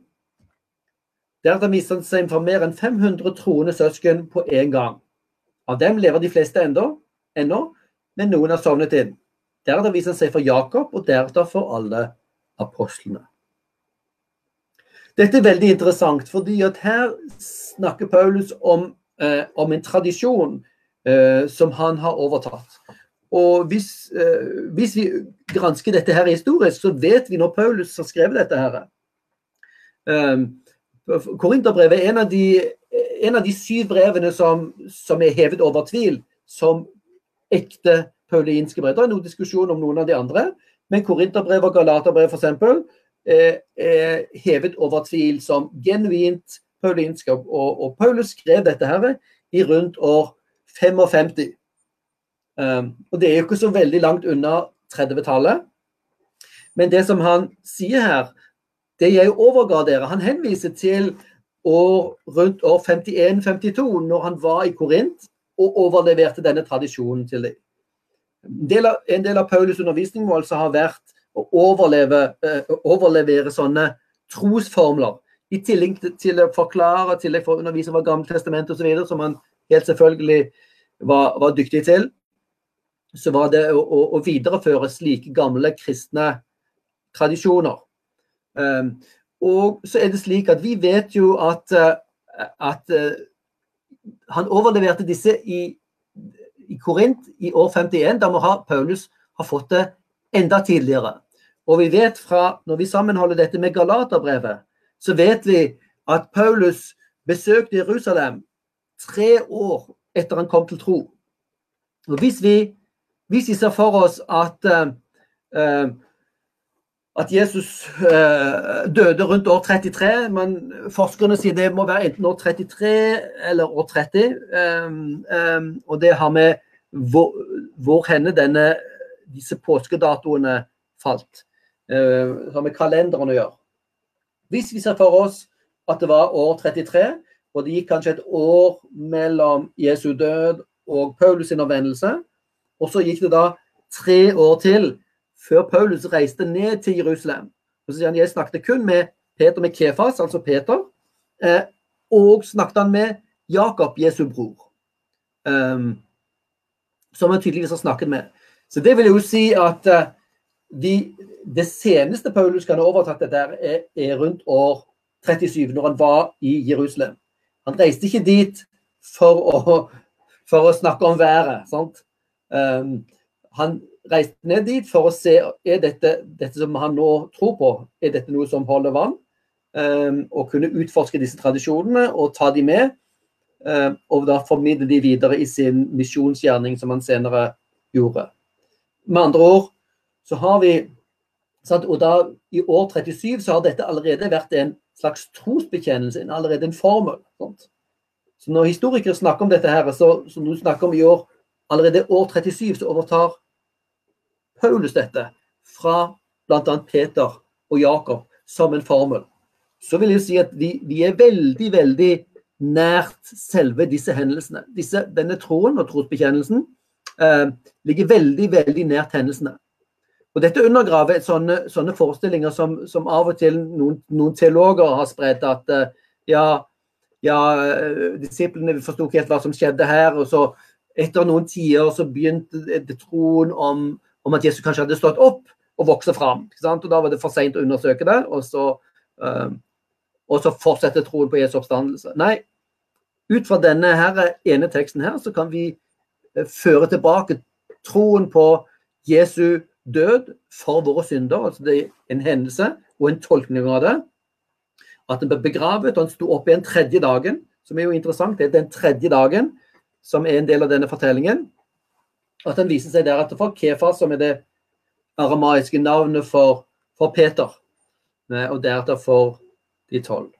Deretter viste han seg for mer enn 500 troende søsken på én gang. Av dem lever de fleste ennå, men noen har sovnet inn. Deretter viser han seg for Jakob, og deretter for alle apostlene. Dette er veldig interessant, fordi her snakker Paulus om, eh, om en tradisjon eh, som han har overtatt. Og hvis, eh, hvis, vi gransker dette her historisk, så vet vi når Paulus har skrevet dette her. Eh, Korinterbrevet er en av de, en av de syv brevene som, som, er hevet over tvil som ekte paulinske brev. Det er noen diskusjon om noen av de andre, men Korinterbrevet og Galaterbrevet f.eks. Eh, er hevet over tvil som genuint paulinske. Og, og, Paulus skrev dette her i rundt år 55. Um, og det er jo ikke så veldig langt unna 30-tallet. Men det som han sier her, det jeg overga dere. Han henviser til år, rundt år 51-52, når han var i Korint og overleverte denne tradisjonen til dem. En en del av Paulus' undervisning må altså ha vært å overleve, uh, overlevere sånne trosformler. I tillegg til, å forklare, tillegg for å undervise fra Gammeltestamentet osv., som han helt selvfølgelig var, var, dyktig til, så var det å, å, å videreføre slike gamle kristne tradisjoner. Um, og så er det slik at vi vet jo at, uh, at uh, han overleverte disse i, i Korint i år 51. Da må ha, Paulus ha fått det enda tidligere. Og vi vet fra, når vi sammenholder dette med Galaterbrevet, så vet vi at Paulus besøkte Jerusalem tre år etter han kom til tro. Og Hvis vi, hvis vi ser for oss at, uh, at Jesus uh, døde rundt år 33, men forskerne sier det må være enten år 33 eller år 30, um, um, og det har med hvor, hvor henne denne, disse påskedatoene falt uh, har med kalenderen å gjøre. Hvis vi ser for oss at det var år 33, og det gikk kanskje et år mellom Jesu død og Paulus' sin og så gikk det da tre år til før Paulus reiste ned til Jerusalem. Og så sier han, Jeg snakket kun med Peter med Kefas, altså Peter, eh, og snakket han med Jakob, Jesu bror. Um, som han tydeligvis har snakket med. Så det vil jo si at uh, de, det seneste Paulus kan ha overtatt dette, er, er rundt år 37, når han var i Jerusalem. Han reiste ikke dit for å, for å snakke om været. Um, han reiste ned dit for å se er dette, dette som han nå tror på, er dette noe som holder vann. Um, og kunne utforske disse tradisjonene og ta de med. Um, og da formidle de videre i sin misjonsgjerning, som han senere gjorde. Med andre ord så har vi og da I år 37 så har dette allerede vært en slags trosbekjennelse, allerede en formel. Sant? Så Når historikere snakker om dette, her, så, som du snakker om i år, allerede år 37, så overtar Paulus dette fra bl.a. Peter og Jakob som en formel. Så vil jeg si at vi, vi er veldig, veldig nært selve disse hendelsene. Disse, denne troen og trosbekjennelsen eh, ligger veldig, veldig nært hendelsene. Og Dette undergraver sånne, sånne forestillinger som, som, av og til noen, noen teologer har spredt, at uh, ja, ja, eh, disiplene forsto ikke helt hva som skjedde her. og så Etter noen tider så begynte troen om, om, at Jesus kanskje hadde stått opp og vokst fram. og Da var det for seint å undersøke det, og så, uh, og så fortsette troen på Jesu oppstandelse. Nei, ut fra denne her, ene teksten her, så kan vi føre tilbake troen på Jesu død for våre synder. altså Det er en hendelse og en tolkning av det. At han ble begravet, og han sto opp igjen tredje dagen, som er jo interessant. Det er den tredje dagen som er en del av denne fortellingen. At han viser seg deretter for Kefa, som er det aramaiske navnet for, for Peter. Og deretter for de tolv.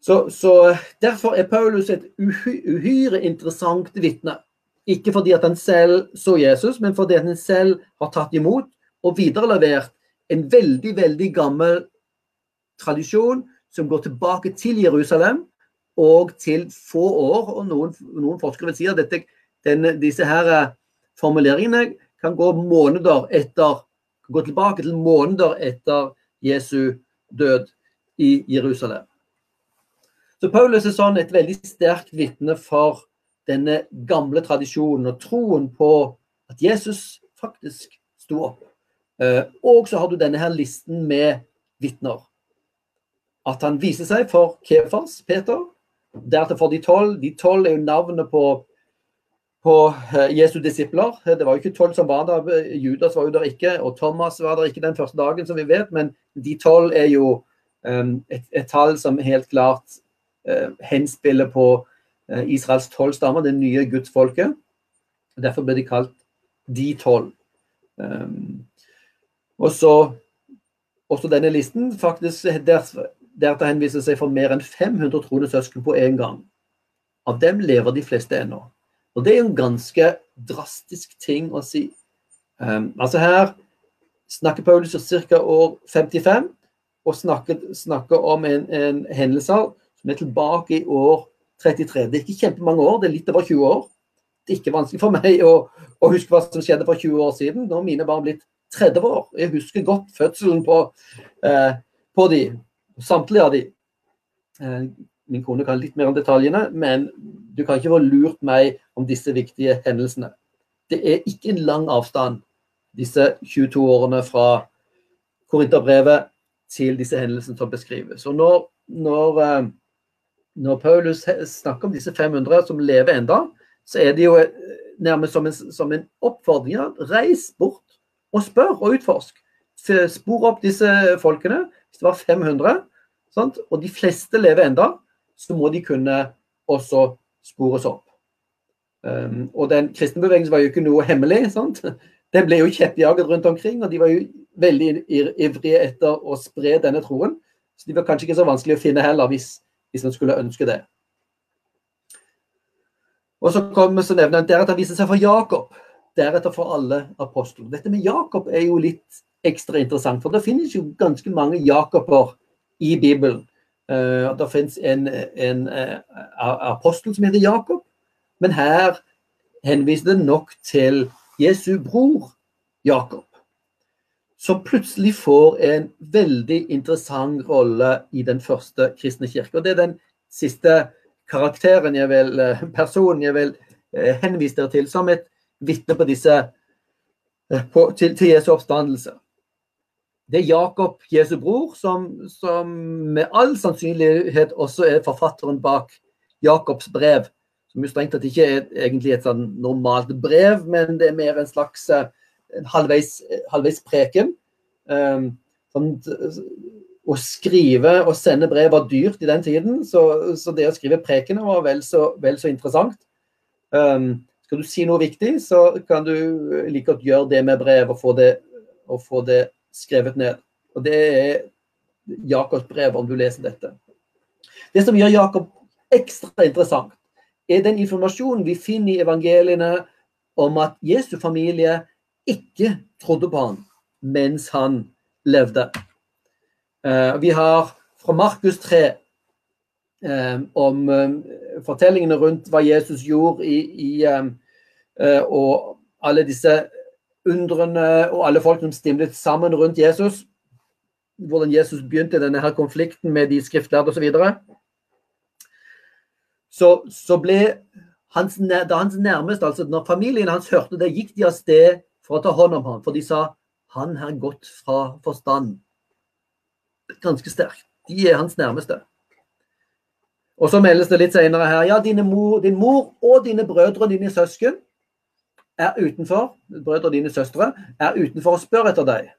Så, så, Derfor er Paulus et uhyre interessant vitne. Ikke fordi at han selv så Jesus, men fordi han selv har tatt imot og viderelevert en veldig, veldig gammel tradisjon som går tilbake til Jerusalem og til få år. og Noen, noen forskere vil si at dette, denne, disse her eh, formuleringene kan gå måneder etter gå tilbake til måneder etter Jesu død i Jerusalem. Så Paulus er sånn et veldig sterkt vitne for denne gamle tradisjonen og troen på at Jesus faktisk sto opp. Eh, og så har du denne her listen med vitner. at han viser seg for Kefas, Peter, deretter for de tolv. De tolv er jo navnet på, på eh, Jesu disipler. Det var jo ikke tolv som var der, Judas var jo der ikke, og Thomas var der ikke den første dagen, som vi vet, men de tolv er jo et, et, tall som helt klart henspiller på Israels tolv stammer, det nye gudsfolket. Derfor ble de kalt de tolv. Og så også denne listen faktisk der, deretter henviser seg for mer enn 500 troende søsken på én gang. Av dem lever de fleste ennå. Og det er en ganske drastisk ting å si. Um, altså her snakker Paulus ca. år 55, og snakker, snakker om en, en hendelse som er tilbake i år 33. Det er ikke kjempemange år, det er litt over 20 år. Det er ikke vanskelig for meg å, å huske hva som skjedde for 20 år siden. Nå er mine barn blitt 30 år. Jeg husker godt fødselen på, eh, på de. Samtlige av de. Eh, min kone kan litt mer om detaljene, men du kan ikke få lurt meg om disse viktige hendelsene. Det er ikke en lang avstand, disse 22 årene fra Korinterbrevet til disse hendelsene som beskrives. Og når, når, eh, når Paulus snakker om disse 500 som lever enda, så er det jo eh, nærmest som en, som en oppfordring. Ja, reis bort og spør og utforsk. Spor opp disse folkene. Hvis det var 500, sant? og de fleste lever enda, så må de kunne også spores opp. Um, og den kristne bevegelsen var jo ikke noe hemmelig. sant? Den ble jo kjeppjaget rundt omkring, og de var jo veldig ivrige etter å spre denne troen. Så de var kanskje ikke så vanskelig å finne heller, hvis, hvis man skulle ønske det. Og så, kom, så nevner han deretter viser seg for Jakob deretter for alle apostlene. Dette med Jakob er jo litt ekstra interessant, for det finnes jo ganske mange Jakober i Bibelen. Uh, det finnes en, en uh, apostel som heter Jakob, men her henviser det nok til Jesu bror Jakob. Som plutselig får en veldig interessant rolle i den første kristne kirke. Og det er den siste karakteren jeg vil, eh, personen jeg vil henvise dere til som et vitne på disse eh, på, til, til, Jesu oppstandelse. Det er Jakob, Jesu bror, som, som, med all sannsynlighet også er forfatteren bak Jakobs brev. Som jo strengt tatt ikke er egentlig et sånn normalt brev, men det er mer en slags eh, en halvveis, halvveis preken. Um, sånn, å skrive og sende brev var dyrt i den tiden, så, så det å skrive prekener var vel så, vel så interessant. Um, skal du si noe viktig, så kan du like godt gjøre det med brev og få det, og få det skrevet ned. Og Det er Jakobs brev, om du leser dette. Det som gjør Jakob ekstra interessant, er den informasjonen vi finner i evangeliene om at Jesu familie ikke trodde på ham mens han levde. Eh, vi har fra Markus 3 eh, om eh, fortellingene rundt hva Jesus gjorde i, i og alle disse undrene og alle folk som stimlet sammen rundt Jesus. Hvordan Jesus begynte denne her konflikten med de skriftlærde osv. Så, så så ble hans, da hans nærmeste, altså når familien hans hørte det, gikk de av sted for å ta hånd om ham. For de sa han har gått fra forstand. Ganske sterkt. De er hans nærmeste. Og så meldes det litt senere her ja, mor, din mor og dine brødre og dine søsken er utenfor, brødre dine søstre, er utenfor og spør etter deg.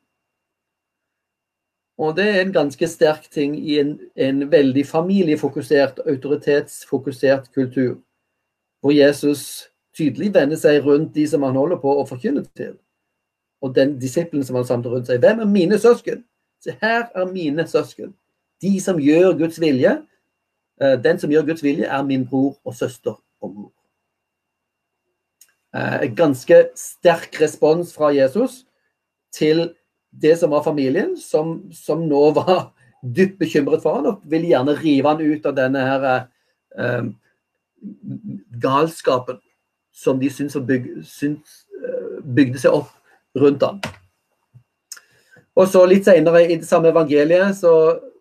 Og det er en ganske sterk ting i en, en veldig familiefokusert, autoritetsfokusert kultur, hvor Jesus tydelig vender seg rundt de som han holder på å forkynne til. Og den disippelen som han samler rundt seg. Hvem er mine søsken? Se, her er mine søsken. De som gjør Guds vilje. Eh, den som gjør Guds vilje, er min bror og søster og mor. Eh, ganske sterk respons fra Jesus til det som var familien, som, som nå *laughs* var dypt bekymret for han og ville gjerne rive han ut av denne her eh, galskapen som de syns, byg, eh, bygde seg opp rundt han. Og så Litt senere i det samme evangeliet så,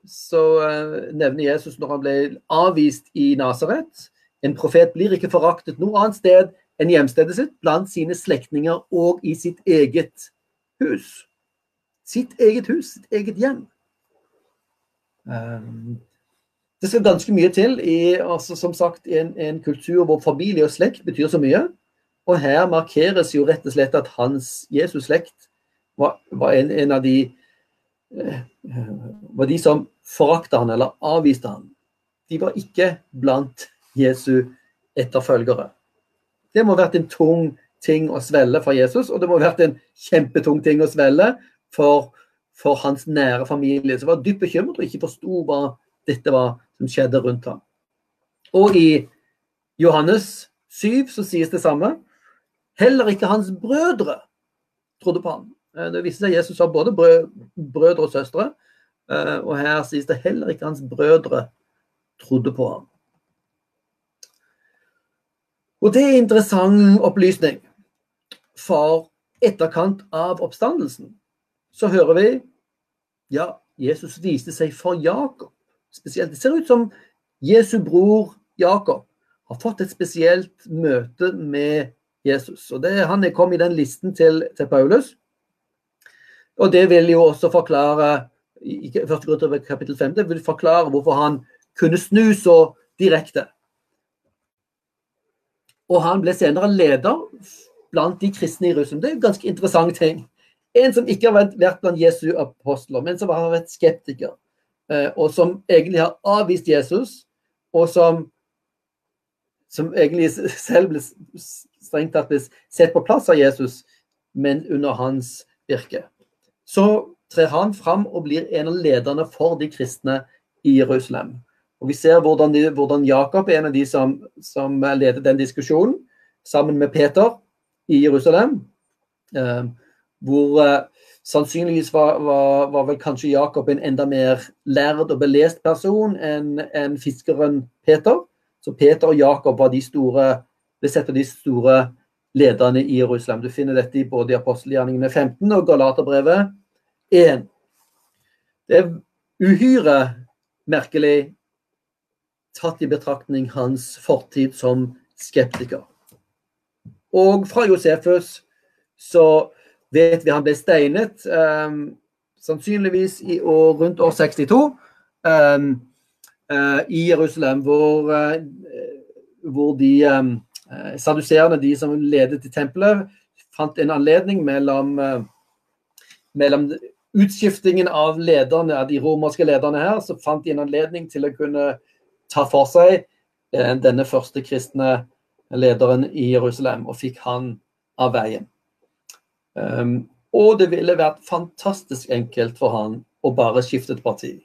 så eh, nevner Jesus når han ble avvist i Nasaret En profet blir ikke foraktet noe annet sted enn hjemstedet sitt, blant sine slektninger og i sitt eget hus. Sitt eget hus, sitt eget hjem. Det skal ganske mye til i altså, som sagt, en, en, kultur hvor familie og slekt betyr så mye. Og her markeres jo rett og slett at hans Jesus-slekt var, var en, en, av de eh, var de som forakta han eller avviste han. De var ikke blant Jesu etterfølgere. Det må ha vært en tung ting å svelle for Jesus, og det må ha vært en kjempetung ting å svelle for, for hans nære familie, som var dypt bekymret og ikke forsto hva dette var som skjedde rundt ham. Og i Johannes 7 så sies det samme. Heller ikke hans brødre trodde på ham. Eh, det viste seg at Jesus har både brødre og søstre. Eh, og her sies det heller ikke hans brødre trodde på ham. Og det er interessant opplysning. For etterkant av oppstandelsen så hører vi ja, Jesus viste seg for Jakob spesielt. Det ser ut som Jesu bror Jakob har fått et spesielt møte med Jesus. Og det, Han kommet i den listen til, til, Paulus. Og det vil jo også forklare i første grunn til kapittel 5, det vil forklare hvorfor han kunne snu så direkte. Og han ble senere leder blant de kristne i Russland. Det er en ganske interessant ting. En som ikke har vært blant Jesu apostler, men som har vært skeptiker. Eh, og som egentlig har avvist Jesus, og som, som egentlig selv ble strengt tatt sett på plass av Jesus, men under hans virke. Så trer han fram og blir en av lederne for de kristne i Jerusalem. Og Vi ser hvordan, de, hvordan Jakob er en av de som, som, leder den diskusjonen, sammen med Peter i Jerusalem. Eh, hvor eh, Sannsynligvis var, var, var, vel kanskje Jakob en enda mer lærd og belest person enn en fiskeren Peter. Så Peter og Jakob var de store, ble sett de store lederne i Jerusalem. Du finner dette i både apostelgjerningene 15 og Galaterbrevet 1. Det er uhyre merkelig tatt i betraktning hans fortid som skeptiker. Og fra Josefus så vet vi han ble steinet, um, sannsynligvis i år, rundt år 62, um, uh, i Jerusalem, hvor, uh, hvor de um, saduserende, de som ledet til tempelet, fant en anledning mellom, uh, mellom utskiftingen av lederne, av de romerske lederne her, så fant de en anledning til å kunne ta for seg denne første kristne lederen i Jerusalem, og fikk han av veien. Um, og det ville vært fantastisk enkelt for han å bare skifte et parti.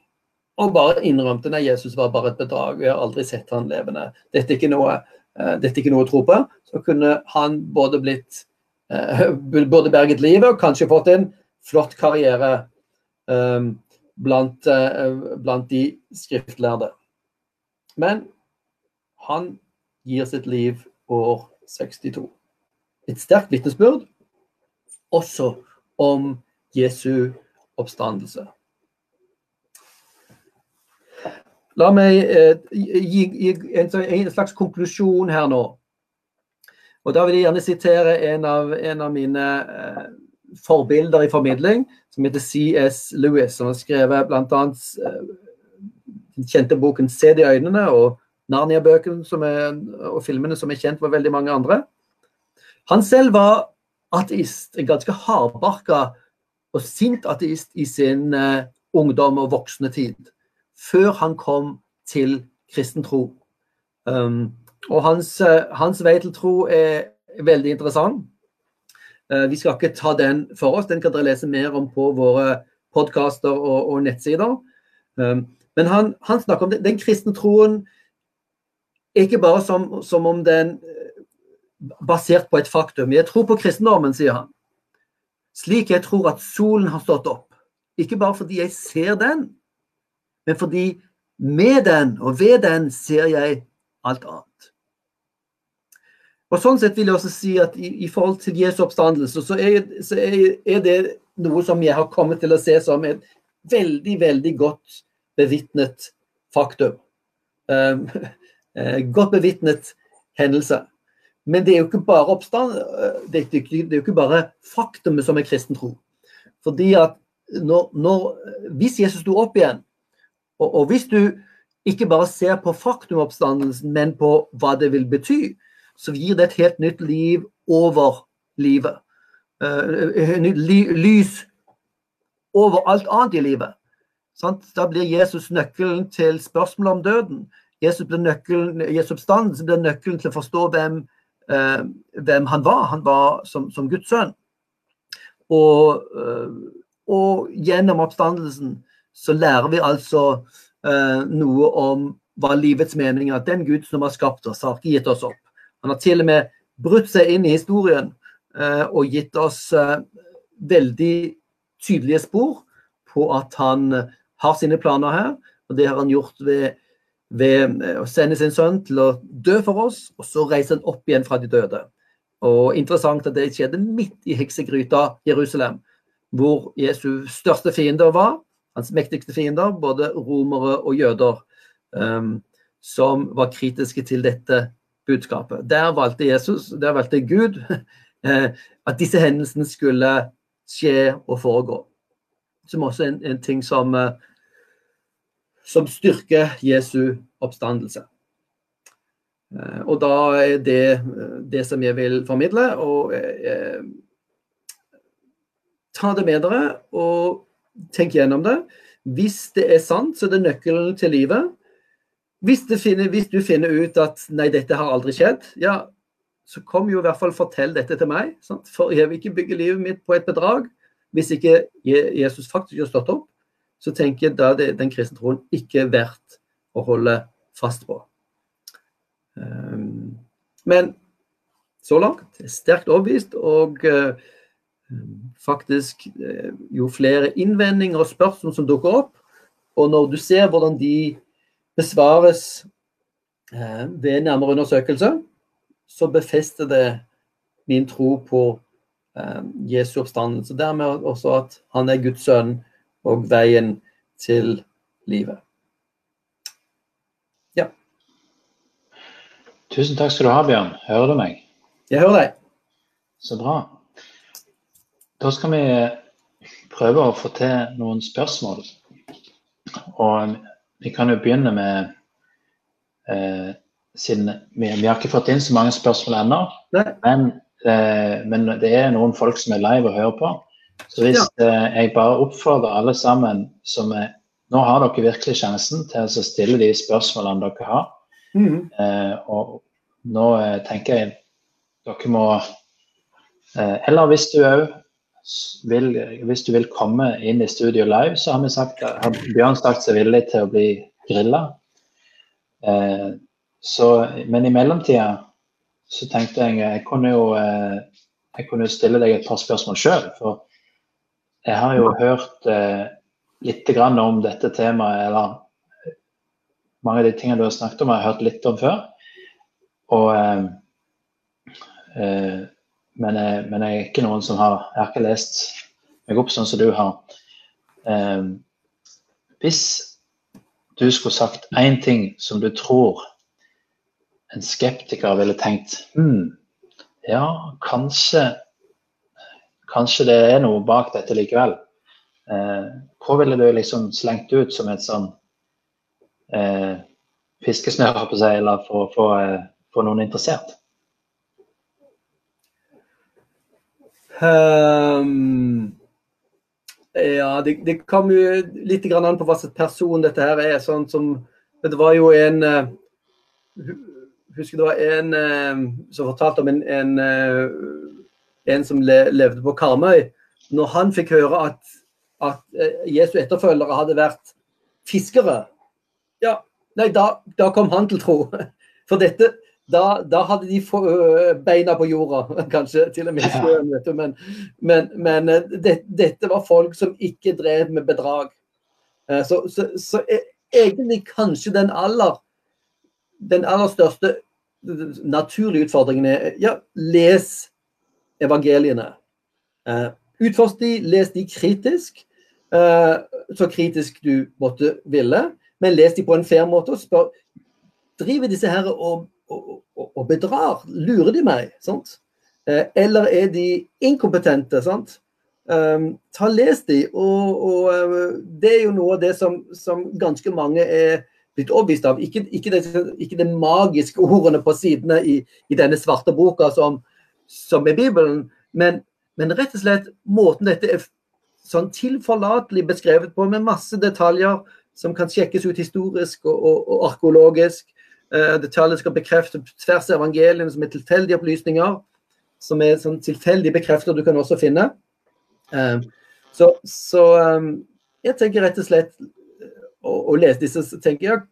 Og bare innrømte at Jesus var bare et bedrag, vi har aldri sett han levende. Dette er ikke noe, uh, er ikke noe å tro på. Så kunne han både blitt uh, *laughs* både berget livet og kanskje fått en flott karriere um, blant, blant de skriftlærde. Men han gir sitt liv år 62. Et sterkt vitnesbyrd også om Jesu oppstandelse. La meg eh, gi, gi en, en, slags konklusjon her nå. Og Da vil jeg gjerne sitere en av, en av mine eh, forbilder i formidling, som heter C.S. Lewis, som har skrevet bl.a. Kjente boken 'Se det i øynene' og Narnia-bøkene og filmene som er kjent for veldig mange andre. Han selv var ateist, en ganske hardbarka og sint ateist i sin uh, ungdom og voksne tid, før han kom til kristen tro. Um, og hans, uh, hans, vei til tro er veldig interessant. Uh, vi skal ikke ta den for oss, den kan dere lese mer om på våre podkaster og, og, nettsider. Um, men han, han, snakker om det. den kristne troen ikke bare som, som om den basert på et faktum. Jeg tror på kristendommen, sier han. Slik jeg tror at solen har stått opp. Ikke bare fordi jeg ser den, men fordi med den og ved den ser jeg alt annet. Og Sånn sett vil jeg også si at i, i forhold til Jesu oppstandelse, så, er, så er, er, det noe som jeg har kommet til å se som et veldig, veldig godt bevitnet faktum. Um, *laughs* godt bevitnet hendelse. Men det er jo ikke bare oppstand, eh, det er, jo ikke bare faktumet som er kristen tro. Fordi at når, når, Hvis Jesus sto opp igjen, Og, og hvis du ikke bare ser på faktumoppstandelsen, men på hva det vil bety, så gir det et helt nytt liv over livet. Uh, lys over alt annet i livet. Sant? Da blir Jesus nøkkelen til spørsmålet om døden. Jesus blir nøkkelen, Jesu oppstandelse blir nøkkelen til å forstå hvem, eh, hvem han var. Han var som, som Guds sønn. Og, uh, og, gjennom oppstandelsen så lærer vi altså noe om hva livets mening er. At Den Gud som har skapt oss, har ikke gitt oss opp. Han har til og med brutt seg inn i historien eh, og gitt oss eh, veldig tydelige spor på at han eh, har sine planer her. Og det har han gjort ved, ved å sende sin sønn til å dø for oss, og så reise han opp igjen fra de døde. Og interessant at det skjedde midt i heksegryta Jerusalem, hvor Jesu største fiender var. Hans mektigste fiender, både romere og jøder, um, som var kritiske til dette budskapet. Der valgte Jesus, der valgte Gud *laughs* eh, at disse hendelsene skulle skje og foregå. Som også er en, en ting som, eh, som styrker Jesu oppstandelse. Eh, og da er det det som jeg vil formidle. Og eh, ta det med dere og tenk gjennom det. Hvis det er sant, så er det nøkkelen til livet. Hvis, finner, hvis, du finner ut at nei, dette har aldri skjedd, ja, så kom jo i hvert fall fortell dette til meg. Sant? For jeg vil ikke bygge livet mitt på et bedrag. Hvis ikke Jesus faktisk har stått opp, så tenker jeg da det den kristne troen ikke verdt å holde fast på. Um, men så langt er sterkt overbevist, og uh, faktisk uh, jo flere innvendinger og spørsmål som dukker opp, og når du ser hvordan de besvares eh, ved nærmere undersøkelse, så befester det min tro på eh, Jesu oppstandelse. Dermed også at han er Guds sønn og veien til livet. Ja. Tusen takk skal du ha, Bjørn. Hører du meg? Jeg hører deg. Så bra. Da skal vi prøve å få til noen spørsmål. Og vi kan jo begynne med eh, siden vi, vi, har ikke fått inn så mange spørsmål ennå. Men, eh, men, det er noen folk som er live og hører på. Så hvis ja. eh, jeg bare oppfordrer alle sammen som er Nå har dere virkelig sjansen til å stille de spørsmålene dere har. Mm. og nå eh, tenker jeg dere må eh, Eller hvis du òg vil, hvis du vil komme inn i studio live, så har vi sagt, har Bjørn sagt seg villig til å bli grilla. Eh, men i mellomtida så tenkte jeg jeg kunne jo eh, jeg kunne stille deg et par spørsmål sjøl. For jeg har jo hørt eh, litt om dette temaet, eller mange av de tingene du har snakket om, jeg har hørt litt om før. Og eh, eh, men, jeg, men jeg er ikke noen som har Jeg har ikke lest meg opp sånn som du har. Eh, hvis du skulle sagt én ting som du tror en skeptiker ville tenkt hmm, Ja, kanskje Kanskje det er noe bak dette likevel. Eh, hva ville du liksom slengt ut som et sånn eh, fiskesnøre, på seg, eller for å få eh, noen interessert? Um, ja, det, det kommer jo litt an på hva slags person dette her er. sånn som, Det var jo en uh, Husker det var en uh, som fortalte om en, en, uh, en som le, levde på Karmøy. Når han fikk høre at, at Jesu etterfølgere hadde vært fiskere, ja, nei, da, da kom han til tro. *laughs* For dette, da, da, hadde de beina på jorda, *laughs* kanskje til og med sjøen. vet du. Men, men, men det, dette var folk som ikke drev med bedrag. Så, så, så egentlig kanskje den aller, den aller største naturlige utfordringen er ja, les evangeliene. Utforsk de, les de kritisk, så kritisk du måtte ville, men les de på en fair måte. og spør, Driver disse her og og, og, bedrar. Lurer de meg? Sant? Eh, eller er de inkompetente? Sant? Um, ta Les de, og, og uh, det er jo noe av det som, som ganske mange er blitt overbevist av. Ikke, ikke, det, ikke de magiske ordene på sidene i, i denne svarte boka som, som er Bibelen, men, men, rett og slett måten dette er sånn tilforlatelig beskrevet på, med masse detaljer som kan sjekkes ut historisk og, og, og arkeologisk. Uh, detaljer skal bekrefte tvers av evangeliene som er tilfeldige opplysninger. Som er sånn tilfeldig bekreftet, du kan også finne. Uh, så, så um, jeg tenker rett og slett å, å, lese disse, så tenker jeg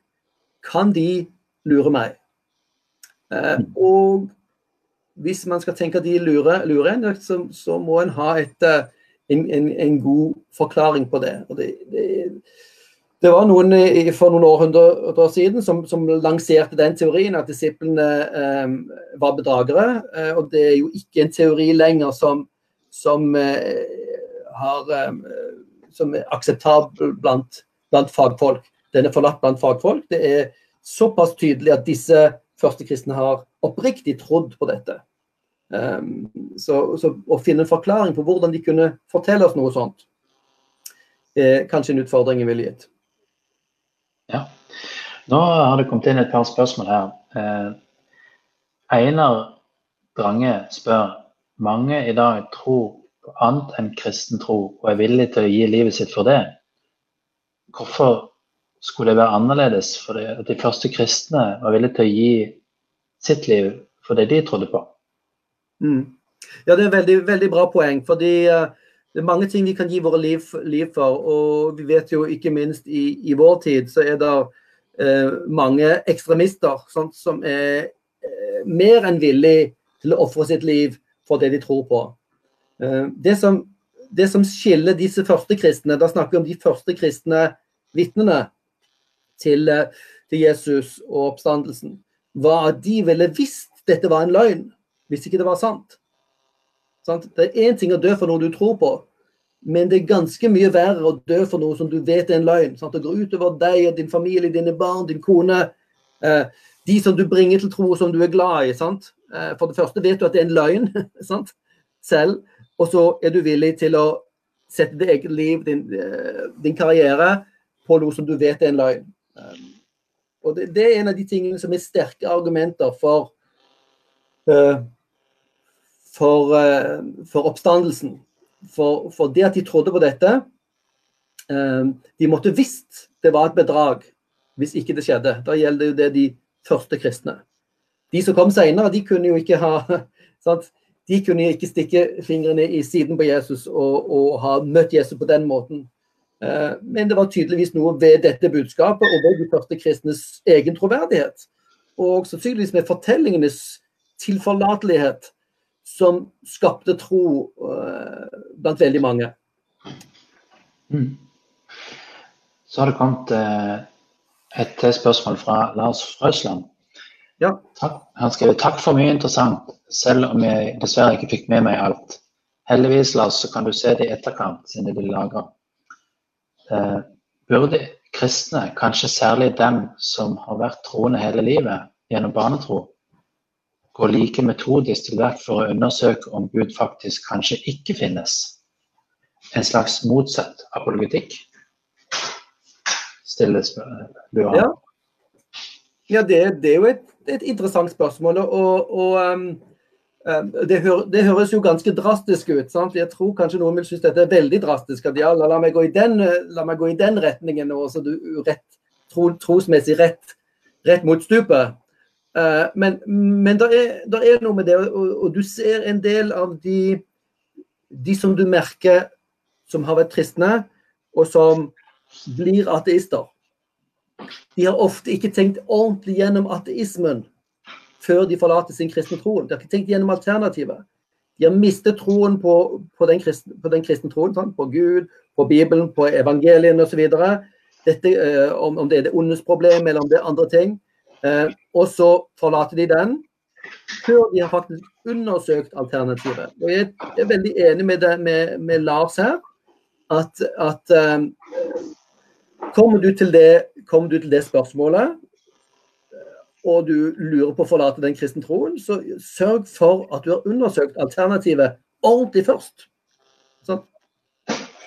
kan de lure meg? Eh, og hvis man skal tenke at de lurer, lurer en, så, så, må en ha et, uh, en, en, en, god forklaring på det. Og det, det, det var noen for noen århundrer siden som, som, lanserte den teorien at disiplene eh, var bedragere. Eh, og det er jo ikke en teori lenger som, som har, eh, som er akseptabel blant, blant, fagfolk. Den er forlatt blant fagfolk. Det er såpass tydelig at disse første kristne har oppriktig trodd på dette. Um, så, så, å finne en forklaring på hvordan de kunne fortelle oss noe sånt, er kanskje en utfordring jeg ville gitt. Ja. Nå har det kommet inn et par spørsmål her. Eh, Einar Drange spør mange i dag tror annet enn kristen tro og er villig til å gi livet sitt for det, hvorfor skulle det være annerledes for det, at de første kristne var villige til å gi sitt liv for det de trodde på? Mm. Ja, det er veldig, veldig bra poeng. fordi uh, det er mange ting vi kan gi våre liv, liv, for. Og vi vet jo ikke minst i, i vår tid så er det uh, mange ekstremister sånt, som er uh, mer enn villig til å ofre sitt liv for det de tror på. Eh, det som, det som, skiller disse første kristne, da snakker vi om de første kristne vitnene til, eh, til, Jesus og oppstandelsen, var at de ville visst dette var en løgn, hvis ikke det var sant. sant? Det er én ting å dø for noe du tror på, men det er ganske mye verre å dø for noe som du vet er en løgn. Sant? Det går utover deg og din familie, dine barn, din kone. Eh, de som du bringer til tro, som du er glad i. Sant? Eh, for det første vet du at det er en løgn *laughs* sant? selv. Og så er du villig til å sette ditt eget liv, din, eh, din, karriere, på noe som du vet er en løgn. Um, og det, det, er en av de tingene som er sterke argumenter for uh, for, uh, for, oppstandelsen. For, for, det at de trodde på dette uh, De måtte visst det var et bedrag hvis ikke det skjedde. Da gjelder jo det de første kristne. De som kom senere, de kunne jo ikke ha *laughs* sant? de kunne ikke stikke fingrene i siden på Jesus og, og ha møtt Jesus på den måten. Eh, men det var tydeligvis noe ved dette budskapet og ved de første kristnes egen troverdighet. Og sannsynligvis med fortellingenes tilforlatelighet som skapte tro uh, blant veldig mange. Mm. Så har det kommet uh, et spørsmål fra Lars Frøsland. Ja. Han skrev takk for mye interessant, selv om jeg dessverre ikke fikk med meg alt. Heldigvis, Lars, så kan du se det i etterkant, siden det blir lagra. Eh, burde kristne, kanskje særlig dem som har vært troende hele livet gjennom barnetro, gå like metodisk til verk for å undersøke om Gud faktisk kanskje ikke finnes? En slags motsatt apologetikk? Stilles lurer Ja. ja, det, det er jo et et interessant spørsmål. og, og um, det, hø det, høres jo ganske drastisk ut. Sant? Jeg tror kanskje noen vil synes dette er veldig drastisk. At ja, la, meg, gå i den, la meg gå i den retningen nå, så du rett, tro, trosmessig rett, rett mot stupet. Uh, men men det er, er, noe med det, og, og, du ser en del av de, de som du merker som har vært kristne, og som blir ateister de har ofte ikke tenkt ordentlig gjennom ateismen før de forlater sin kristne troen. De har ikke tenkt gjennom alternativet. De har mistet troen på, på, den, kristne, på den kristne troen, sant? på Gud, på Bibelen, på evangelien osv. Eh, om, om det er det ondes problem eller om det er andre ting. Eh, og så forlater de den før de har faktisk undersøkt alternativet. Og Jeg er veldig enig med, det, med, med Lars her. At, at um, Kommer du det, kommer du til det spørsmålet, og du lurer på å forlate den kristne troen, så sørg for at du har undersøkt alternativet ordentlig først. Sånn.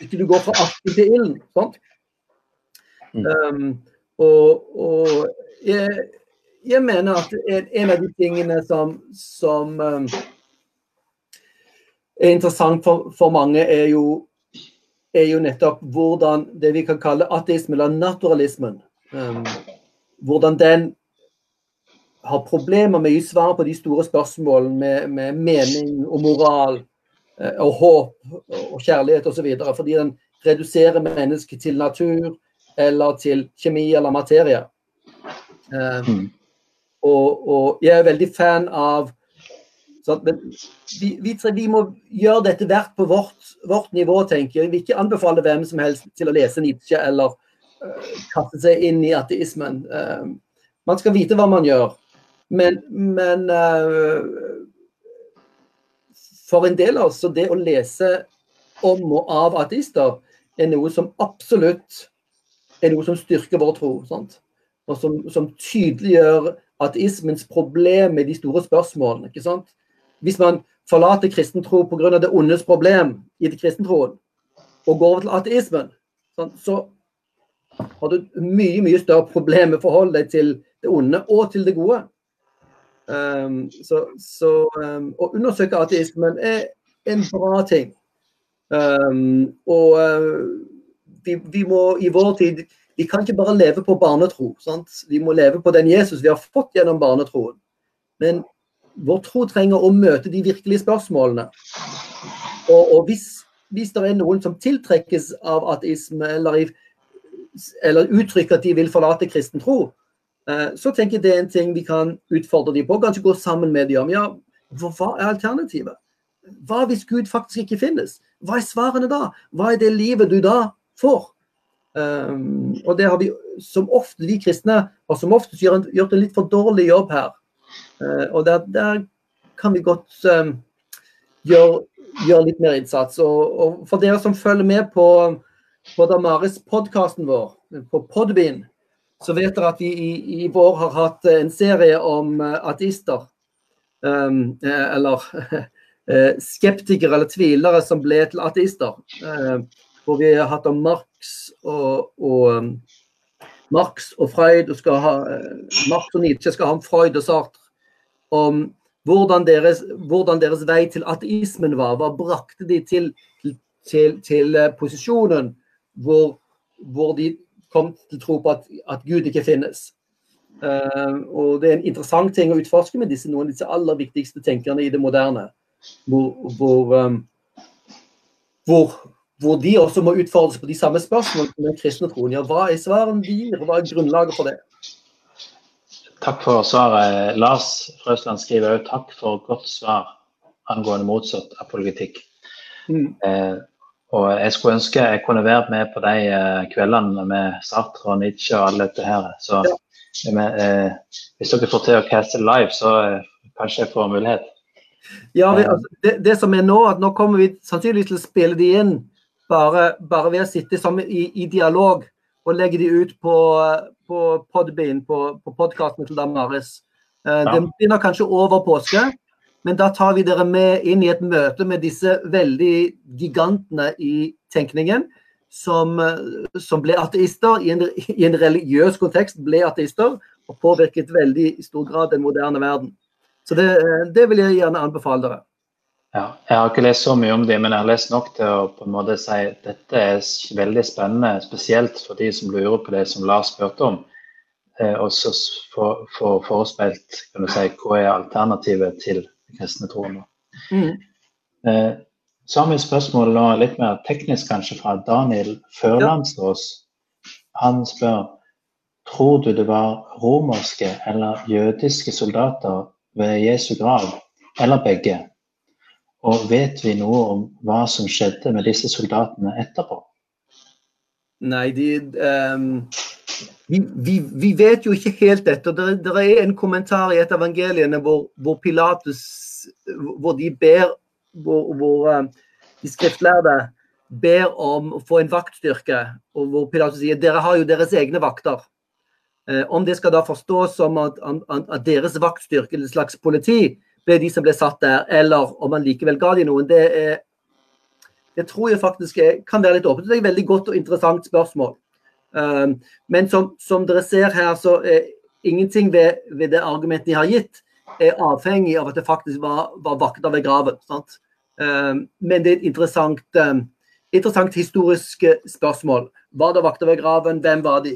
ikke du går fra asken til ilden. Sånn? Mm. Um, og, og jeg, jeg, mener at en av de tingene som, som um, er interessant for, for mange, er jo, er jo, nettopp hvordan det vi kan kalle ateisme, eller naturalismen, um, hvordan den har problemer med å gi svar på de store spørsmålene med, med mening og moral eh, og håp og kjærlighet osv. Fordi den reduserer mennesket til natur eller til kjemi eller materie. Mm. og, og, jeg er veldig fan av men vi, vi, vi, må gjøre dette hvert på vårt, vårt, nivå, tenker jeg. Vi ikke anbefale hvem som helst til å lese Nietzsche eller uh, kaste seg inn i ateismen. Uh, man skal vite hva man gjør. Men, men uh, for en del av oss, så det å lese om og av ateister er noe som absolutt er noe som styrker vår tro. Sant? Og som, som tydeliggjør ateismens problem med de store spørsmålene. ikke sant? Hvis man forlater kristen tro pga. det ondes problem i det kristentroen, og går over til ateismen, sant? så har du mye mye større problem med å forholde deg til det onde og til det gode. Um, så, så um, å undersøke ateismen er en bra ting. Um, og uh, vi, vi, må i vår tid Vi kan ikke bare leve på barnetro. Sant? Vi må leve på den Jesus vi har fått gjennom barnetroen. Men vår tro trenger å møte de virkelige spørsmålene. Og, og hvis, hvis, det er noen som tiltrekkes av ateisme, eller, eller uttrykker at de vil forlate kristen tro, så tenker jeg det er en ting vi kan utfordre dem på. Kanskje gå sammen med dem om ja, hva er alternativet? Hva hvis Gud faktisk ikke finnes? Hva er svarene da? Hva er det livet du da får? Um, og det har vi som ofte, vi kristne og som oftest en, gjort en litt for dårlig jobb her. Uh, og der, der, kan vi godt um, gjøre, gjør litt mer innsats. Og, og, for dere som følger med på, på Damaris-podkasten vår, på Podbean, så vet dere at vi i, i vår har hatt en serie om uh, ateister. Um, eller *laughs* skeptikere eller tvilere som ble til ateister. Uh, hvor vi har hatt om Marx og, og um, Marx og Freud og skal ha, Marx og Nietzsche skal ha om Freud og Sartre. Om hvordan deres, hvordan deres vei til ateismen var. Hva brakte de til, til, til posisjonen hvor, hvor de kom til tro på at, at Gud ikke finnes. Uh, og Det er en interessant ting å utforske med disse, noen av disse aller viktigste tenkerne i det moderne. Hvor, hvor, um, hvor, hvor de også må utfordres på de samme spørsmålene som den kristne troen. Ja, hva er svarene de gir, hva er grunnlaget for det? Takk for svaret. Lars Frøsland skriver òg takk for godt svar angående motsatt apologetikk. Mm. Eh, og jeg skulle ønske jeg kunne vært med på de uh, kveldene med Sartre og Nietzsche og alle dette her. Så med, uh, hvis dere får til å caste live, så uh, kanskje jeg får mulighet. Ja, vi, altså, det, det, som er nå, at nå kommer vi sannsynligvis til å spille de inn bare, bare ved å sitte i, i, dialog og legge de ut på, på Podbean, på, på podkasten til Damaris. Ja. Det begynner kanskje over påske. Men da tar vi dere med inn i et møte med disse veldig gigantene i tenkningen, som, som ble ateister i en, i en, religiøs kontekst, ble ateister og påvirket veldig i stor grad den moderne verden. Så det, det vil jeg gjerne anbefale dere. Ja, jeg har ikke lest så mye om dem, men jeg har lest nok til å på en måte si at dette er veldig spennende, spesielt for de som lurer på det som Lars spurte om. Eh, og så få forespeilt kan si, hva er alternativet til kristne troen. Mm. Eh, så har vi et spørsmål nå, litt mer teknisk kanskje, fra Daniel Førlandsås. Han spør tror du det var romerske eller jødiske soldater ved Jesu grav, eller begge? Og vet vi noe om hva som skjedde med disse soldatene etterpå? Nei, de um vi, vi, vet jo ikke helt dette. Det, det er en kommentar i et av evangeliene hvor, hvor Pilatus hvor de ber hvor, hvor eh, de skriftlærde ber om å få en vaktstyrke, og hvor Pilatus sier dere har jo deres egne vakter. Eh, om det skal da forstås som at, at deres vaktstyrke, et slags politi, ble de som ble satt der, eller om man likevel ga de noen, det er, det tror jeg faktisk er, kan være litt åpent. Det er et veldig godt og interessant spørsmål. Um, men som, som, dere ser her, så er ingenting ved, ved, det argumentet de har gitt, er avhengig av at det faktisk var, var vakter ved graven. Sant? men det er et interessant, um, interessant historisk spørsmål. Var det vakter ved graven? Hvem var de?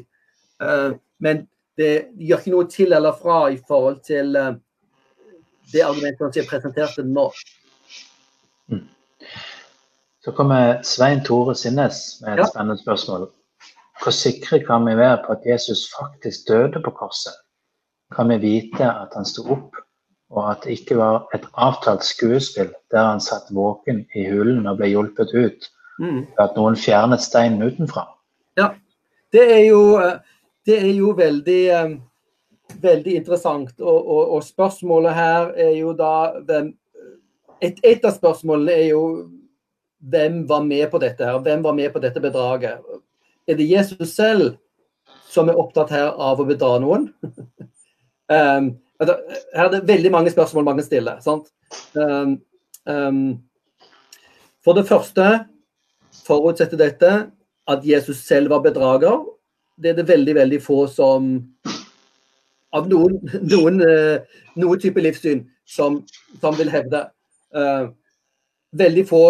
Men det gjør ikke noe til eller fra i forhold til det argumentet som er presentert nå. Mm. Så kommer Svein Tore Sinnes med et ja. spennende spørsmål. Hvor sikre kan vi være på at Jesus faktisk døde på korset? Kan vi vite at han sto opp, og at det ikke var et avtalt skuespill der han satt våken i hulen og ble hjulpet ut mm. at noen fjernet steinen utenfra? Ja, det er jo, det er jo veldig, eh, veldig interessant. Og, og, og, spørsmålet her er jo da et, et av spørsmålene er jo hvem var med på dette her? Hvem var med på dette bedraget? Er det Jesus selv som er opptatt her av å bedra noen? *laughs* um, altså, her er det veldig mange spørsmål man kan stille. Um, um, for det første forutsetter dette at Jesus selv var bedrager. Det er det veldig, veldig få som Av noen, *laughs* noen, uh, noen type livssyn som, som vil hevde. Uh, veldig få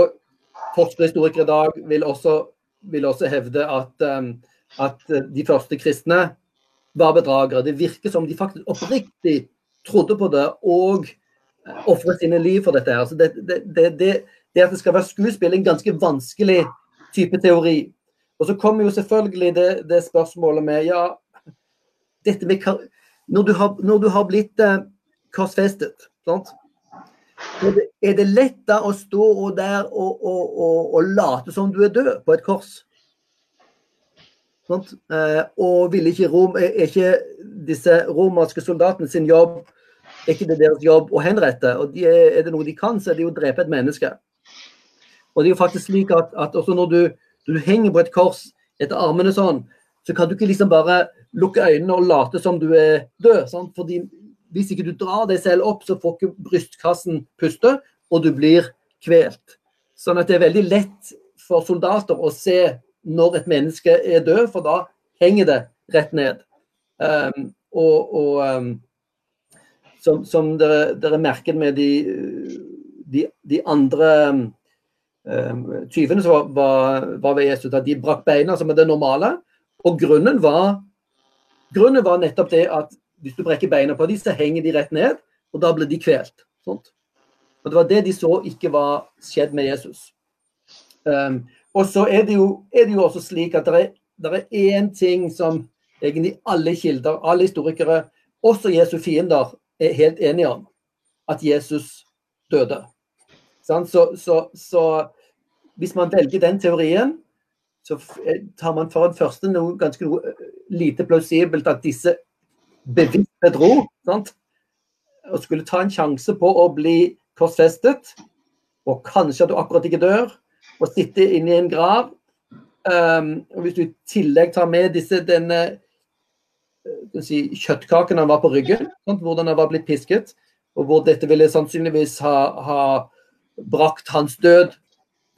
Forskerhistorikere i dag vil også, vil også hevde at, um, at, de første kristne var bedragere. Det virker som de faktisk oppriktig trodde på det og uh, ofret sine liv for dette. her. Så det, det, det, det, at det skal være skuespill, er en ganske vanskelig type teori. Og så kommer jo selvfølgelig det, spørsmålet med ja, dette med når du har, når du har blitt uh, korsfestet, sant? Er det, er det lett da å stå der og, og, og, og, late som du er død på et kors? Sånt? Eh, og ville ikke Rom, er ikke disse romerske soldatene sin jobb er ikke det deres jobb å henrette? og de er, er, det noe de kan, så er det jo å drepe et menneske. Og det er jo faktisk slik at, at også når du, du, henger på et kors etter armene sånn, så kan du ikke liksom bare lukke øynene og late som du er død. Sant? Fordi hvis ikke du drar deg selv opp, så får ikke brystkassen puste, og du blir kvelt. Sånn at det er veldig lett for soldater å se når et menneske er død, for da henger det rett ned. Um, og, og um, som, som, dere, dere merket med de, de, de andre um, tyvene som var, var, ved Jesus, at de brakk beina, som er det normale. Og grunnen var, grunnen var nettopp det at hvis du brekker beina på dem, så henger de rett ned, og da blir de kvelt. Sånt. Og Det var det de så ikke var skjedd med Jesus. Um, og så er det, jo, er det, jo, også slik at det er én ting som egentlig alle kilder, alle historikere, også Jesu fiender, er helt enige om. At Jesus døde. Så, så, så, hvis man velger den teorien, så tar man for det første noe ganske noe lite plausibelt at disse bevisst bedro. Sant? Og skulle ta en sjanse på å bli korsfestet, og kanskje at du akkurat ikke dør, og sitte inne i en grav. Um, og Hvis du i tillegg tar med disse denne eh, si, kjøttkaken han var på ryggen, sant? hvordan han var blitt pisket, og hvor dette ville sannsynligvis ha, ha brakt hans død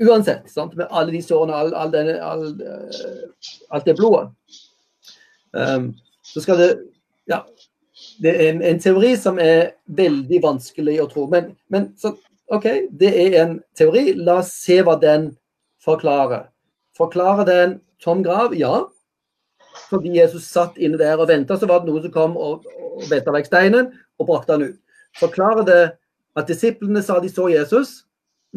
uansett. Sant? Med alle de sårene, all, all all, uh, alt det blodet. Um, så skal det ja, det er en, teori som er veldig vanskelig å tro. Men, men så, OK, det er en teori. La oss se hva den forklarer. Forklarer den tom grav? Ja. Fordi Jesus satt inne der og venta, så var det noen som kom og, og velta vekk steinen og brakte han ut. Forklarer det at disiplene sa de så Jesus?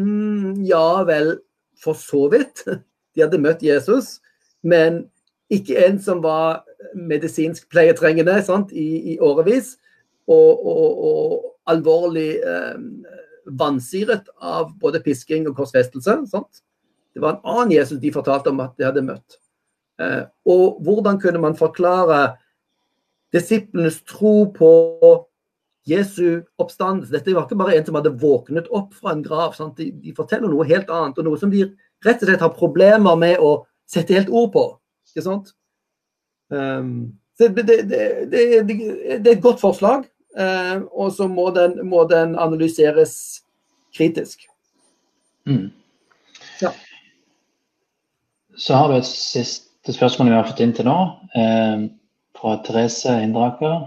Mm, ja vel, for så vidt. *laughs* De hadde møtt Jesus. Men ikke en som var medisinsk pleietrengende sant, i, i årevis, og, og, og alvorlig eh, vansiret av både pisking og korsfestelse. Sant? Det var en annen Jesus de fortalte om at de hadde møtt. Eh, og hvordan kunne man forklare disiplenes tro på Jesu oppstandelse? Dette var ikke bare en som hadde våknet opp fra en grav. De, de, forteller noe helt annet, og noe som de rett og slett har problemer med å sette helt ord på. Ikke sant? Um, det, det, det, det, er et godt forslag, uh, og så må den, må den analyseres kritisk. Mm. Ja. så har du et siste spørsmål vi har fått inn til nå, eh, fra Therese Indraker.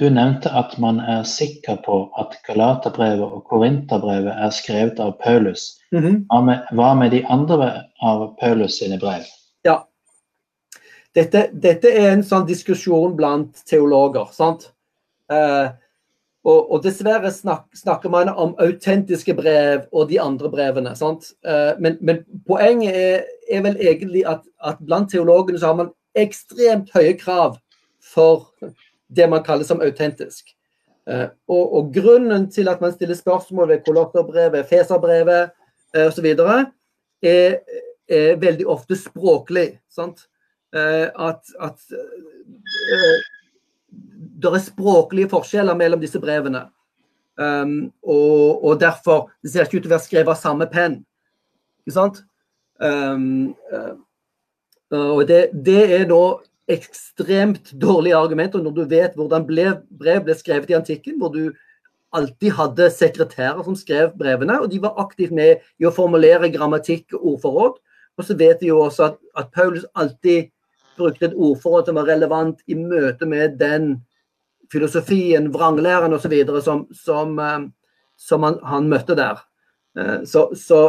Du nevnte at man er sikker på at Galaterbrevet og Korinterbrevet er skrevet av Paulus. Mm -hmm. hva, med, hva, med, de andre av Paulus sine brev? Ja. Dette, dette er en sånn diskusjon blant teologer. sant? Eh, og, og, dessverre snak, snakker man om autentiske brev og de andre brevene. sant? Eh, men, men, poenget er, er vel egentlig at, at, blant teologene så har man ekstremt høye krav for det man kaller som autentisk. Eh, og, og, grunnen til at man stiller spørsmål ved kolokterbrevet, feserbrevet eh, osv., er, er veldig ofte språklig. sant? Eh, at, at det er språklige forskjeller mellom disse brevene. Um, og, og, derfor Det ser ikke ut til å være skrevet av samme penn. Ikke sant? Um, uh, og det, det, er nå ekstremt dårlige argumenter når du vet hvordan brev ble skrevet i antikken, hvor du alltid hadde sekretærer som skrev brevene, og de var aktivt med i å formulere grammatikk og ordforråd. Og så vet vi jo også at, at Paulus alltid brukte et ordforråd som var relevant i møte med den filosofien, vranglæren osv. som, som, eh, som han, han, møtte der. Eh, så, så,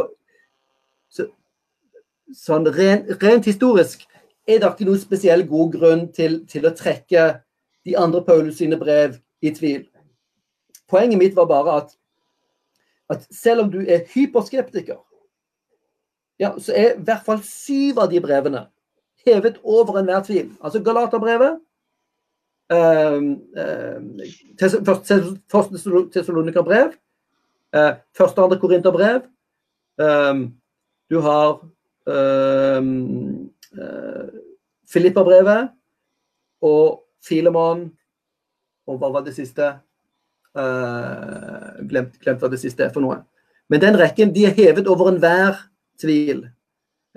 så sånn rent, rent historisk er det ikke noen spesiell god grunn til, til, å trekke de andre Paulus sine brev i tvil. Poenget mitt var bare at, at selv om du er hyperskeptiker, ja, så er i hvert fall syv av de brevene hevet over enhver tvil. Altså Galaterbrevet, ehm, ehm, første Tessalonika-brev, eh, første og andre Korinterbrev. Ehm, du har Eh, Filippa-brevet og Filemon Og hva var det siste? Uh, glemt, glemt hva det siste er for noe. Men den rekken de er hevet over enhver tvil.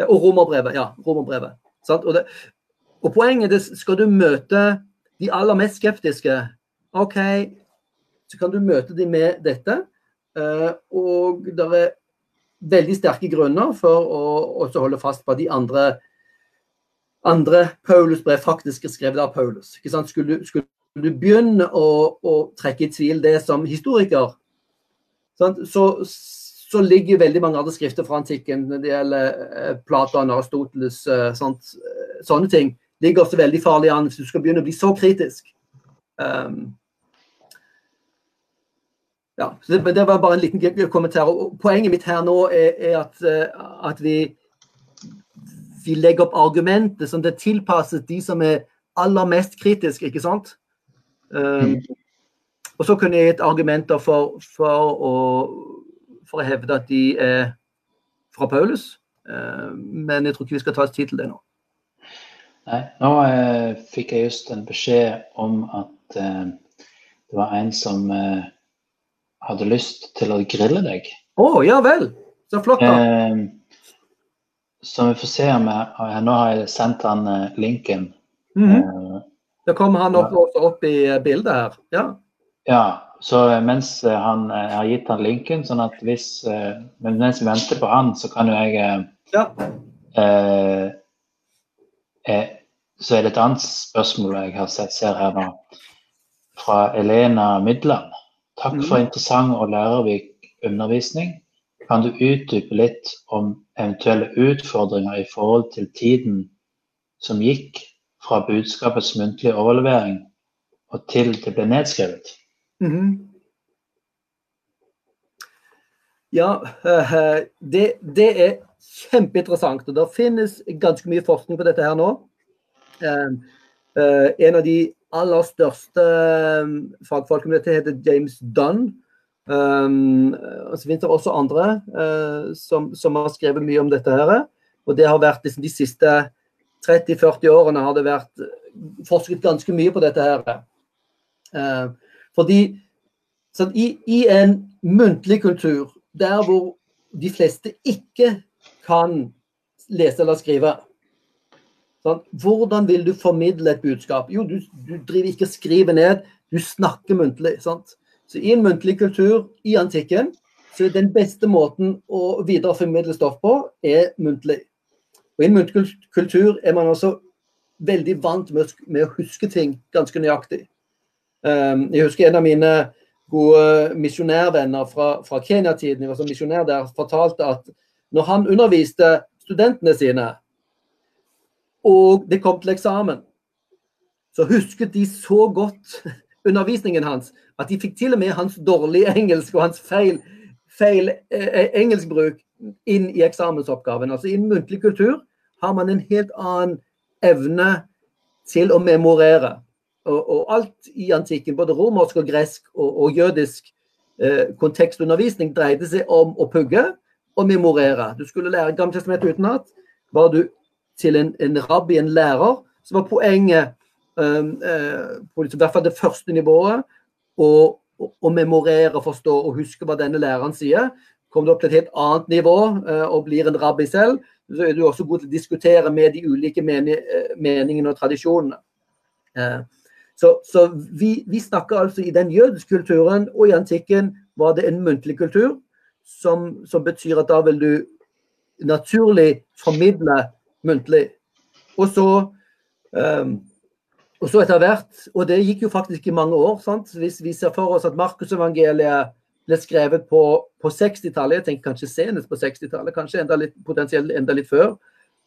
Og romerbrevet. Ja, romerbrevet. Og, det, og, poenget er skal du møte de aller mest skeptiske, OK, så kan du møte dem med dette. Uh, og det er veldig sterke grunner for å holde fast på de andre andre Paulusbrev faktisk er skrevet av Paulus. Skulle, skulle, du begynne å, å, trekke i tvil det som historiker, så, så, ligger veldig mange andre skrifter fra antikken, når det gjelder eh, Platon, Aristoteles, eh, sant, eh, sånne ting, ligger også veldig farlig an hvis du skal begynne å bli så kritisk. Um, ja, det, det, var bare en liten kommentar. Og poenget mitt her nå er, er at, at vi vi legger opp argumenter som det tilpasses de som er aller mest kritiske, ikke sant? Um, og så kunne jeg gitt argumenter for, for, å, for, å, hevde at de er fra Paulus, uh, men jeg tror ikke vi skal ta oss tid til det nå. Nei, nå eh, fikk jeg just en beskjed om at eh, det var en som eh, hadde lyst til å grille deg. Å, oh, ja vel. Så flott, da. Eh, så vi får se om jeg Nå har jeg sendt han eh, linken. Mm -hmm. Da kommer han opp, opp, i eh, bildet her. Ja. ja. Så mens han jeg har gitt han linken, sånn at hvis Mens vi venter på han, så kan jo jeg ja. eh, eh, Så er det et annet spørsmål jeg har sett, ser her nå. Fra Elena Midland. Takk for mhm. interessant og lærerik undervisning. Kan du utdype litt om eventuelle utfordringer i forhold til tiden som gikk fra budskapets muntlige overlevering og til det ble nedskrevet? Mm -hmm. Ja, uh, det, det, er kjempeinteressant. og Det finnes ganske mye forskning på dette her nå. Uh, en av de aller største fagfolkene med dette heter James Dunn. Og så finnes det også andre som, som, har skrevet mye om dette. her, og det har vært liksom, De siste 30-40 årene har det vært forsket ganske mye på dette. her. Fordi sånn, i, i, en muntlig kultur der hvor de fleste ikke kan lese eller skrive sånn, Hvordan vil du formidle et budskap? Jo, du, du driver ikke og skriver ned, du snakker muntlig. sant? Så I en muntlig kultur i antikken så den beste måten å videreformidle stoff på, er muntlig. Og I en muntlig kultur er man også veldig vant med å huske ting ganske nøyaktig. Um, jeg husker en av mine gode misjonærvenner fra, fra Kenya-tiden, jeg var som misjonær der, fortalte at når han underviste studentene sine, og det kom til eksamen, så husket de så godt *laughs* undervisningen hans at de fikk til og med hans dårlige engelsk og hans feil, feil eh, eh, engelskbruk inn i eksamensoppgaven. Altså I en muntlig kultur har man en helt annen evne til å memorere. Og, alt i antikken, både romersk og gresk og, og jødisk eh, kontekstundervisning, dreide seg om å pugge og memorere. Du skulle lære Gammeltestamentet utenat. Var du til en, en rabbi, en lærer, så var poenget Um, eh, på liksom, i hvert fall det første nivået, å memorere, forstå og huske hva denne læreren sier. Kommer du opp til et helt annet nivå eh, og blir en rabbi selv, så er du også god til å diskutere med de ulike eh, meningene og tradisjonene. Så, så vi, vi, snakker altså i den jødiske kulturen og i antikken var det en muntlig kultur, som, som betyr at da vil du naturlig formidle muntlig. Og så um, og så etter hvert, og det gikk jo faktisk i mange år sant? Hvis vi ser for oss at Markusevangeliet ble skrevet på, på 60-tallet, jeg tenker kanskje senest på 60-tallet, kanskje enda litt, potensielt enda litt før.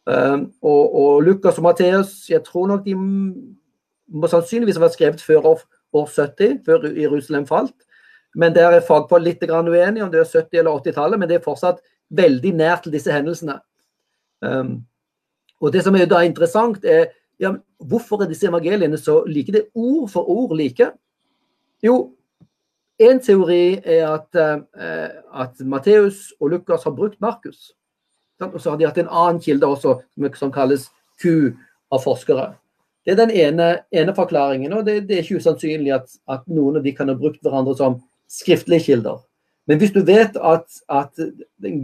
Um, og, og, Lukas og Matteus, jeg tror nok de må sannsynligvis ha vært skrevet før år, år 70, før Jerusalem falt. Men der er fagfolk litt uenige om det er 70- eller 80-tallet, men det er fortsatt veldig nært til disse hendelsene. Um, og Det som er da interessant, er ja, hvorfor er disse evangeliene så like? Det er ord for ord like. Jo, en teori er at, uh, at Matteus og Lukas har brukt Markus. Og så har de hatt en annen kilde også, som kalles Q av forskere. Det er den ene, ene forklaringen. og det, det, er ikke usannsynlig at, at, noen av de kan ha brukt hverandre som skriftlige kilder. Men hvis du vet at, at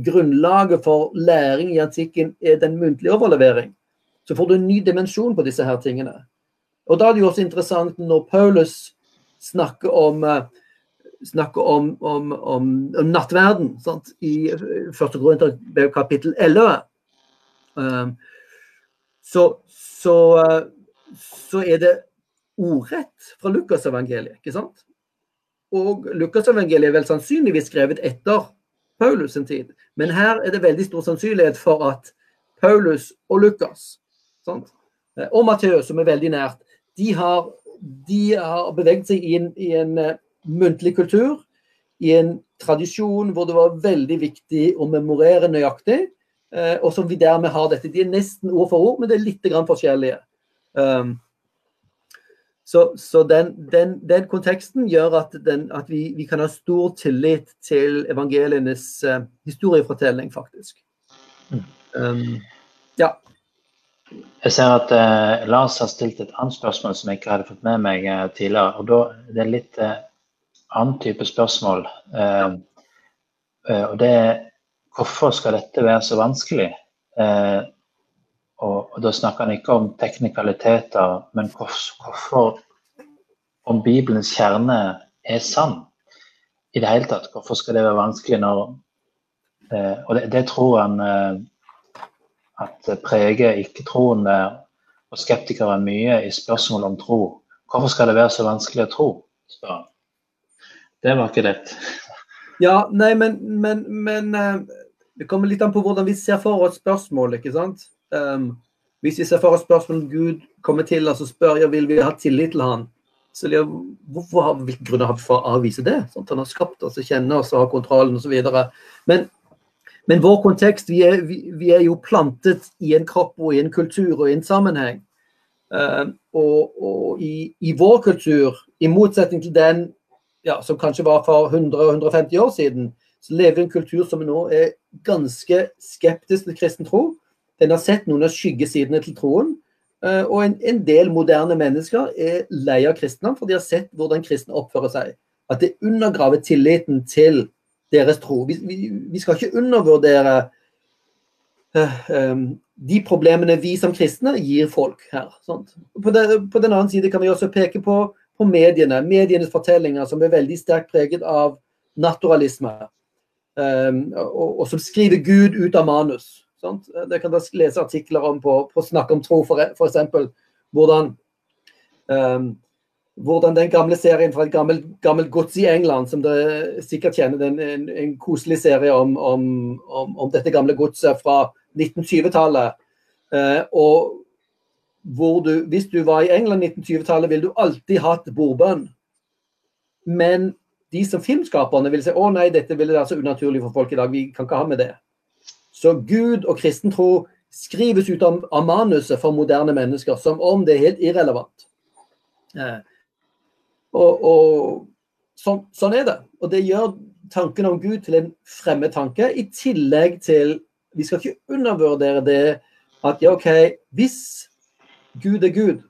grunnlaget for læring i antikken er den muntlige overlevering, så får du en ny dimensjon på disse her tingene. Og Da er det jo også interessant når Paulus snakker om, eh, snakker om, om, om, om nattverden sant? i 1. Korinterbrev kapittel 11. Um, så, så, uh, så, er det ordrett fra Lukasevangeliet, ikke sant? Og Lukasevangeliet er vel sannsynligvis skrevet etter Paulus sin tid. Men her er det veldig stor sannsynlighet for at Paulus og Lukas Sant? Eh, og Matteus, som er veldig nært. De har, de har beveget seg inn i en uh, muntlig kultur, i en tradisjon hvor det var veldig viktig å memorere nøyaktig, uh, og som vi dermed har dette. De er nesten ord for ord, men det er litt forskjellige. Um, så, så den, den, den, konteksten gjør at, den, at vi, vi, kan ha stor tillit til evangelienes uh, historiefortelling, faktisk. Mm. Um, ja. Jeg ser at uh, Lars har stilt et annet spørsmål som jeg ikke hadde fått med meg uh, tidligere. og da, Det er litt uh, annen type spørsmål. Og det er hvorfor skal dette være så vanskelig? Eh, og, og, Da snakker han ikke om teknikaliteter, men hvorfor om Bibelens kjerne er sann i det hele tatt. Hvorfor skal det være vanskelig når Og det, det tror han at preger ikke-troende og skeptikere mye i spørsmål om tro. Hvorfor skal det være så vanskelig å tro? spør. Det var ikke lett. Ja, nei, men, men, men uh, det kommer litt an på hvordan vi ser for oss spørsmål, ikke sant. Um, hvis vi ser for oss spørsmål om Gud kommer til oss og spør ja, vil vi ha tillit til han, så det, hvorfor har, vi grunner for å avvise det? Sånn, at han har skapt oss og kjenner oss og har kontrollen osv. Men men vår kontekst, vi er, vi, vi er, jo plantet i en kropp og i en kultur og i en sammenheng. Uh, og, og i, i, vår kultur, i motsetning til den ja, som kanskje var for 100-150 år siden, så lever vi en kultur som nå er ganske skeptisk til kristen tro. Den har sett noen av skyggesidene til troen. Uh, og en, en, del moderne mennesker er lei av kristendom, for de har sett hvordan kristne oppfører seg. At det undergraver tilliten til deres tro. Vi, vi, vi skal ikke undervurdere uh, um, de problemene vi som kristne gir folk her. På, det, på, den annen side kan vi også peke på, på mediene, medienes fortellinger, som er veldig sterkt preget av naturalisme. um, og, og, som skriver Gud ut av manus. Sant? Det kan dere lese artikler om på, på Snakk om tro, f.eks. Hvordan, um, hvordan den gamle serien fra et gammelt, gammelt gods i England, som dere sikkert kjenner, en, en, en koselig serie om, om, om, om, dette gamle godset fra 1920-tallet. Uh, eh, og hvor du, hvis du var i England 1920-tallet, ville du alltid hatt bordbønn. Men de som filmskaperne vil si å nei, dette ville være så unaturlig for folk i dag, vi kan ikke ha med det. Så Gud og kristen tro skrives ut av, av manuset for moderne mennesker som om det er helt irrelevant. Eh, og, og sånn, sånn, er det. Og det gjør tanken om Gud til en fremmed tanke, i tillegg til Vi skal ikke undervurdere det at ja, OK, hvis Gud er Gud,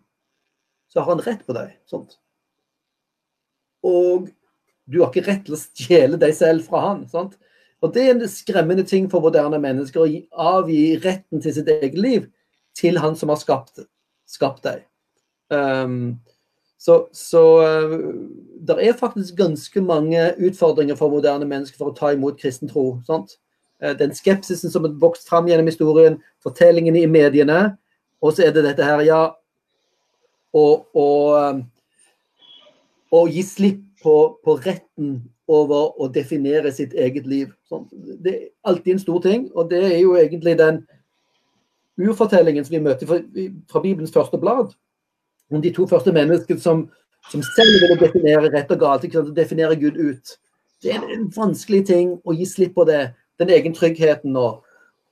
så har han rett på deg. Sånt. Og du har ikke rett til å stjele deg selv fra han. Sant? Og Det er en skremmende ting for moderne mennesker å avgi retten til sitt eget liv til han som har skapt, skapt deg. Um, så, så uh, det er faktisk ganske mange utfordringer for moderne mennesker for å ta imot kristen tro. Sant? Uh, den skepsisen som har vokst fram gjennom historien, fortellingene i mediene, og så er det dette her, ja Å gi slipp på, på, retten over å definere sitt eget liv. Sånn. Det er alltid en stor ting, og det er jo egentlig den urfortellingen som vi møter fra, Bibelens første blad. Om de to første menneskene som, som selv ville definere rett og galt, ikke sant? definere Gud ut. Det er en vanskelig ting å gi slipp på det. Den egen tryggheten og,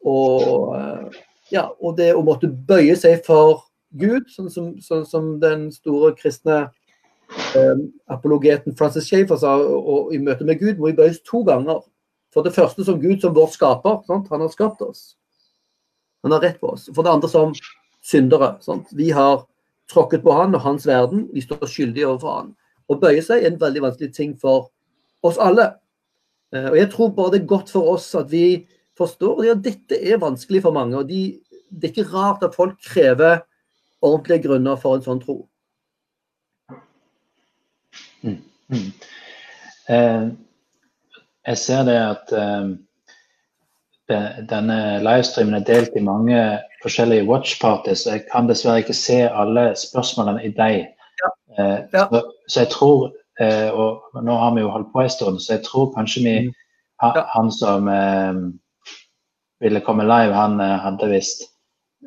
og ja, og det å måtte bøye seg for Gud, sånn som, sånn som den store kristne apologeten Francis Schaefer sa, i møte med Gud må vi bøyes to ganger. For det første som Gud som vår skaper. Sant? Han har skapt oss. Han har rett på oss. For det andre som syndere. Sant? Vi har tråkket på han og hans verden. Vi står skyldige overfor han. Å bøye seg er en veldig vanskelig ting for oss alle. Eh, og jeg tror bare det er godt for oss at vi forstår at dette er vanskelig for mange. og de det er ikke rart at folk krever ordentlige grunner for en sånn tro. Mm. Eh, jeg ser det at eh, denne livestreamen er delt i mange forskjellige watchparties, og jeg kan dessverre ikke se alle spørsmålene i deg. Ja. Eh, ja. Så, så, jeg tror, eh, og nå har vi jo holdt på en stund, så jeg tror kanskje vi, mm. ha, han som eh, ville komme live, han eh, hadde visst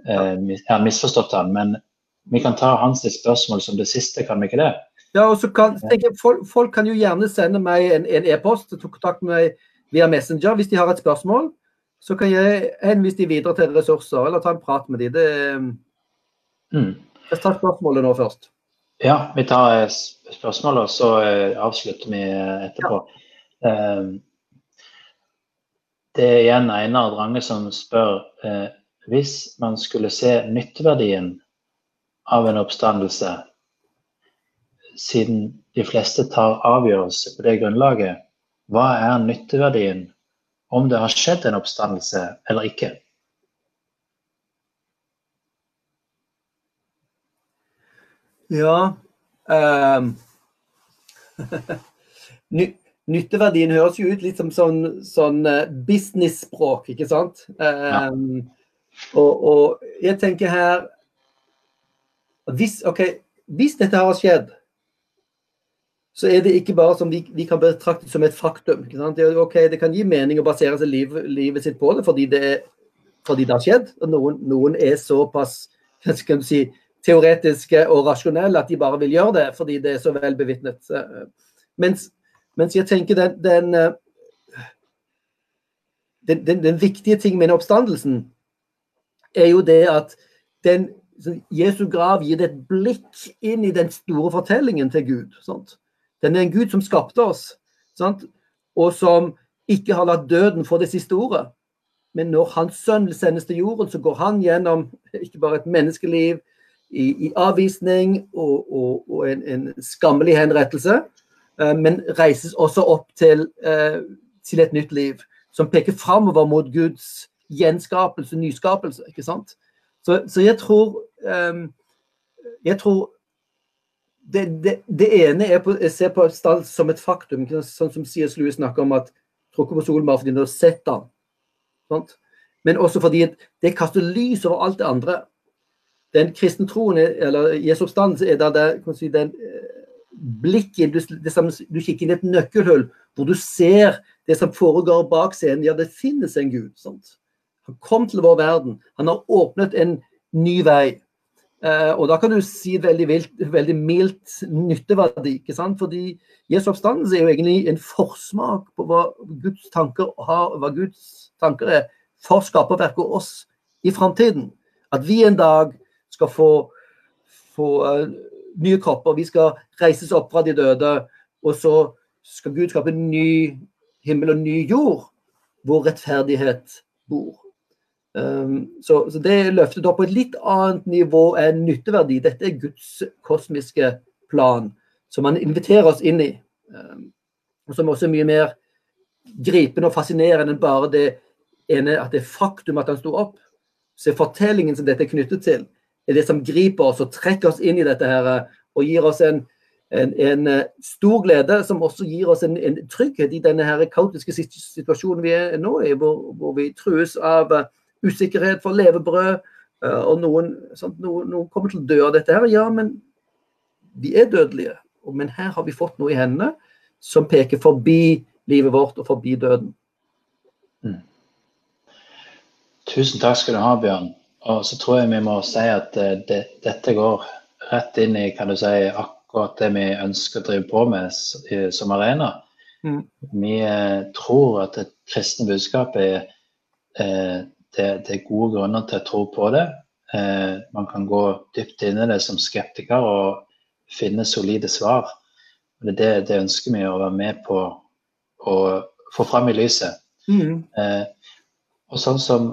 eh, jeg har misforstått han, men vi kan ta hans spørsmål som det siste, kan vi ikke det? Ja, og så kan, jeg, folk, folk, kan jo gjerne sende meg en e-post, e ta kontakt med meg via Messenger hvis de har et spørsmål. Så kan jeg henvise de videre til ressurser, eller ta en prat med de. Det, mm. Jeg tar spørsmålet nå først. Ja, vi tar eh, spørsmålet, og så eh, avslutter vi eh, etterpå. Ja. Det er igjen Einar Drange som spør hvis man skulle se nytteverdien av en oppstandelse, siden de fleste tar avgjørelse på det grunnlaget, hva er nytteverdien om det har skjedd en oppstandelse eller ikke? Ja *laughs* um, Nytteverdien høres jo ut litt som sånn, sånn eh, business-språk, ikke sant? Um, ja. Ehm, og, og, jeg tenker her hvis, okay, hvis dette har skjedd, så er det ikke bare som vi, vi kan betrakte som et faktum. Det, okay, det, kan gi mening å basere seg liv, livet sitt på det fordi det, fordi det har skjedd. og Noen, noen er såpass skal si, teoretiske og rasjonelle at de bare vil gjøre det fordi det er så vel bevitnet. Mens, mens jeg tenker den, den, den, den viktige ting med oppstandelsen er jo det at den, Jesu grav gir et blikk inn i den store fortellingen til Gud. Sant? Den er en Gud som skapte oss, sant? og som ikke har latt døden få det siste ordet. Men når hans sønn sendes til jorden, så går han gjennom ikke bare et menneskeliv i, i avvisning og, og, og en, en, skammelig henrettelse, uh, men reises også opp til, uh, til et nytt liv som peker framover mot Guds gjenskapelse, nyskapelse. ikke sant? Så, så jeg tror um, Jeg tror det, det, ene er på, jeg ser på Stall som et faktum, sånn som C.S. Lewis snakker om at tråkker på solen bare fordi du har sett den. Sant? Men også fordi det kaster lys over alt det andre. Den kristne troen, eller Jesu oppstandelse, er da det, si, den eh, blikket du, som, du, kikker inn i et nøkkelhull hvor du ser det som foregår bak scenen. Ja, det finnes en Gud. Sant? Han kom til vår verden. Han har åpnet en ny vei. Eh, og da kan du si veldig, veldig mildt nytteverdi. ikke sant? Fordi Jesu oppstandelse er jo egentlig en forsmak på hva Guds tanker har, hva Guds tanker er for skaperverket og oss i framtiden. At vi en dag skal få, få uh, nye kropper, vi skal reises opp fra de døde, og så skal Gud skape en ny himmel og ny jord, hvor rettferdighet bor. Um, så, så, det løftet opp på et litt annet nivå enn nytteverdi. Dette er Guds kosmiske plan, som han inviterer oss inn i. Um, og som også er mye mer gripende og fascinerende enn bare det ene at det er faktum at han sto opp. Så fortellingen som dette er knyttet til, er det som griper oss og trekker oss inn i dette her, og gir oss en, en, en eh, stor glede, som også gir oss en, en, trygghet i denne her kaotiske situasjonen vi er nå i, hvor, hvor vi trues av usikkerhet for levebrød. Eh, og noen, sant, noen, noen, kommer til å dø av dette her. Ja, men vi er dødelige. Men her har vi fått noe i hendene som peker forbi livet vårt og forbi døden. Mm. Tusen takk skal du ha, Bjørn. Og så tror jeg vi må si at eh, det, dette går rett inn i kan du si, akkurat det vi ønsker å drive på med som arena. Mm. Vi eh, tror at det kristne budskapet er eh, det, det, er gode grunner til å tro på det. Eh, man kan gå dypt inn i det som skeptiker og finne solide svar. Og det, det ønsker vi å være med på å få fram i lyset. Mm. Eh, og sånn som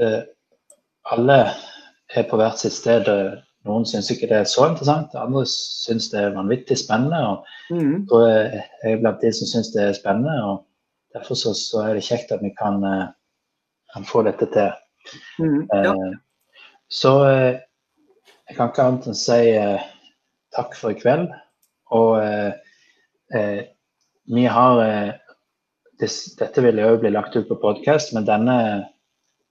eh, alle er på hvert sitt sted. Noen syns ikke det er så interessant, andre syns det er vanvittig spennende. og mm. Jeg er blant de som syns det er spennende. og Derfor så, så, er det kjekt at vi kan eh, kan få dette til. Mm, ja. eh, så eh, jeg kan ikke annet enn si eh, takk for i kveld. Og vi har des, Dette vil jo bli lagt ut på podkast, men denne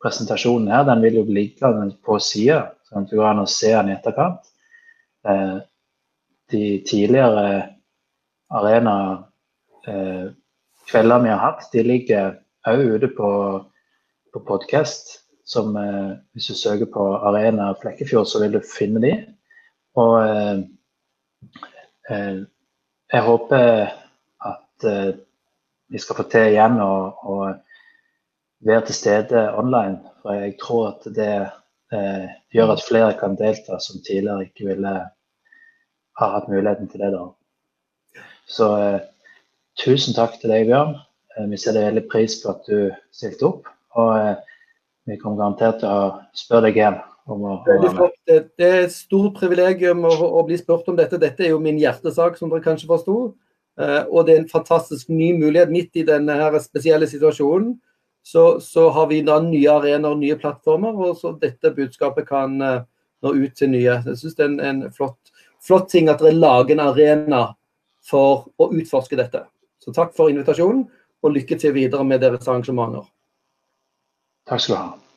presentasjonen her, den vil jo ligge på sida, sånn at det går an å se den i etterkant. de tidligere arena kvelder vi har hatt, de ligger òg ute på på podkast. Som eh, hvis du søker på Arena Flekkefjord, så vil du finne de. Og eh, eh, jeg håper at eh, vi skal få til igjen å, å, være til stede online. For jeg tror at det eh, gjør at flere kan delta som tidligere ikke ville ha hatt muligheten til det. da. Så tusen takk til deg, Bjørn. vi setter veldig pris på at du stilte opp. Og eh, vi kommer garantert til å spørre deg igjen. Om å, det, det, er et stort privilegium å, å, bli spurt om dette. Dette er jo min hjertesak, som dere kanskje forsto. Eh, og det er en fantastisk ny mulighet midt i denne her spesielle situasjonen. Så, så har vi da nye arenaer og nye plattformer, og så dette budskapet kan uh, nå ut til nye. Jeg syns det er en, en flott, flott, ting at dere lager en arena for å utforske dette. Så takk for invitasjonen, og lykke til videre med deres arrangementer. Takk skal du ha.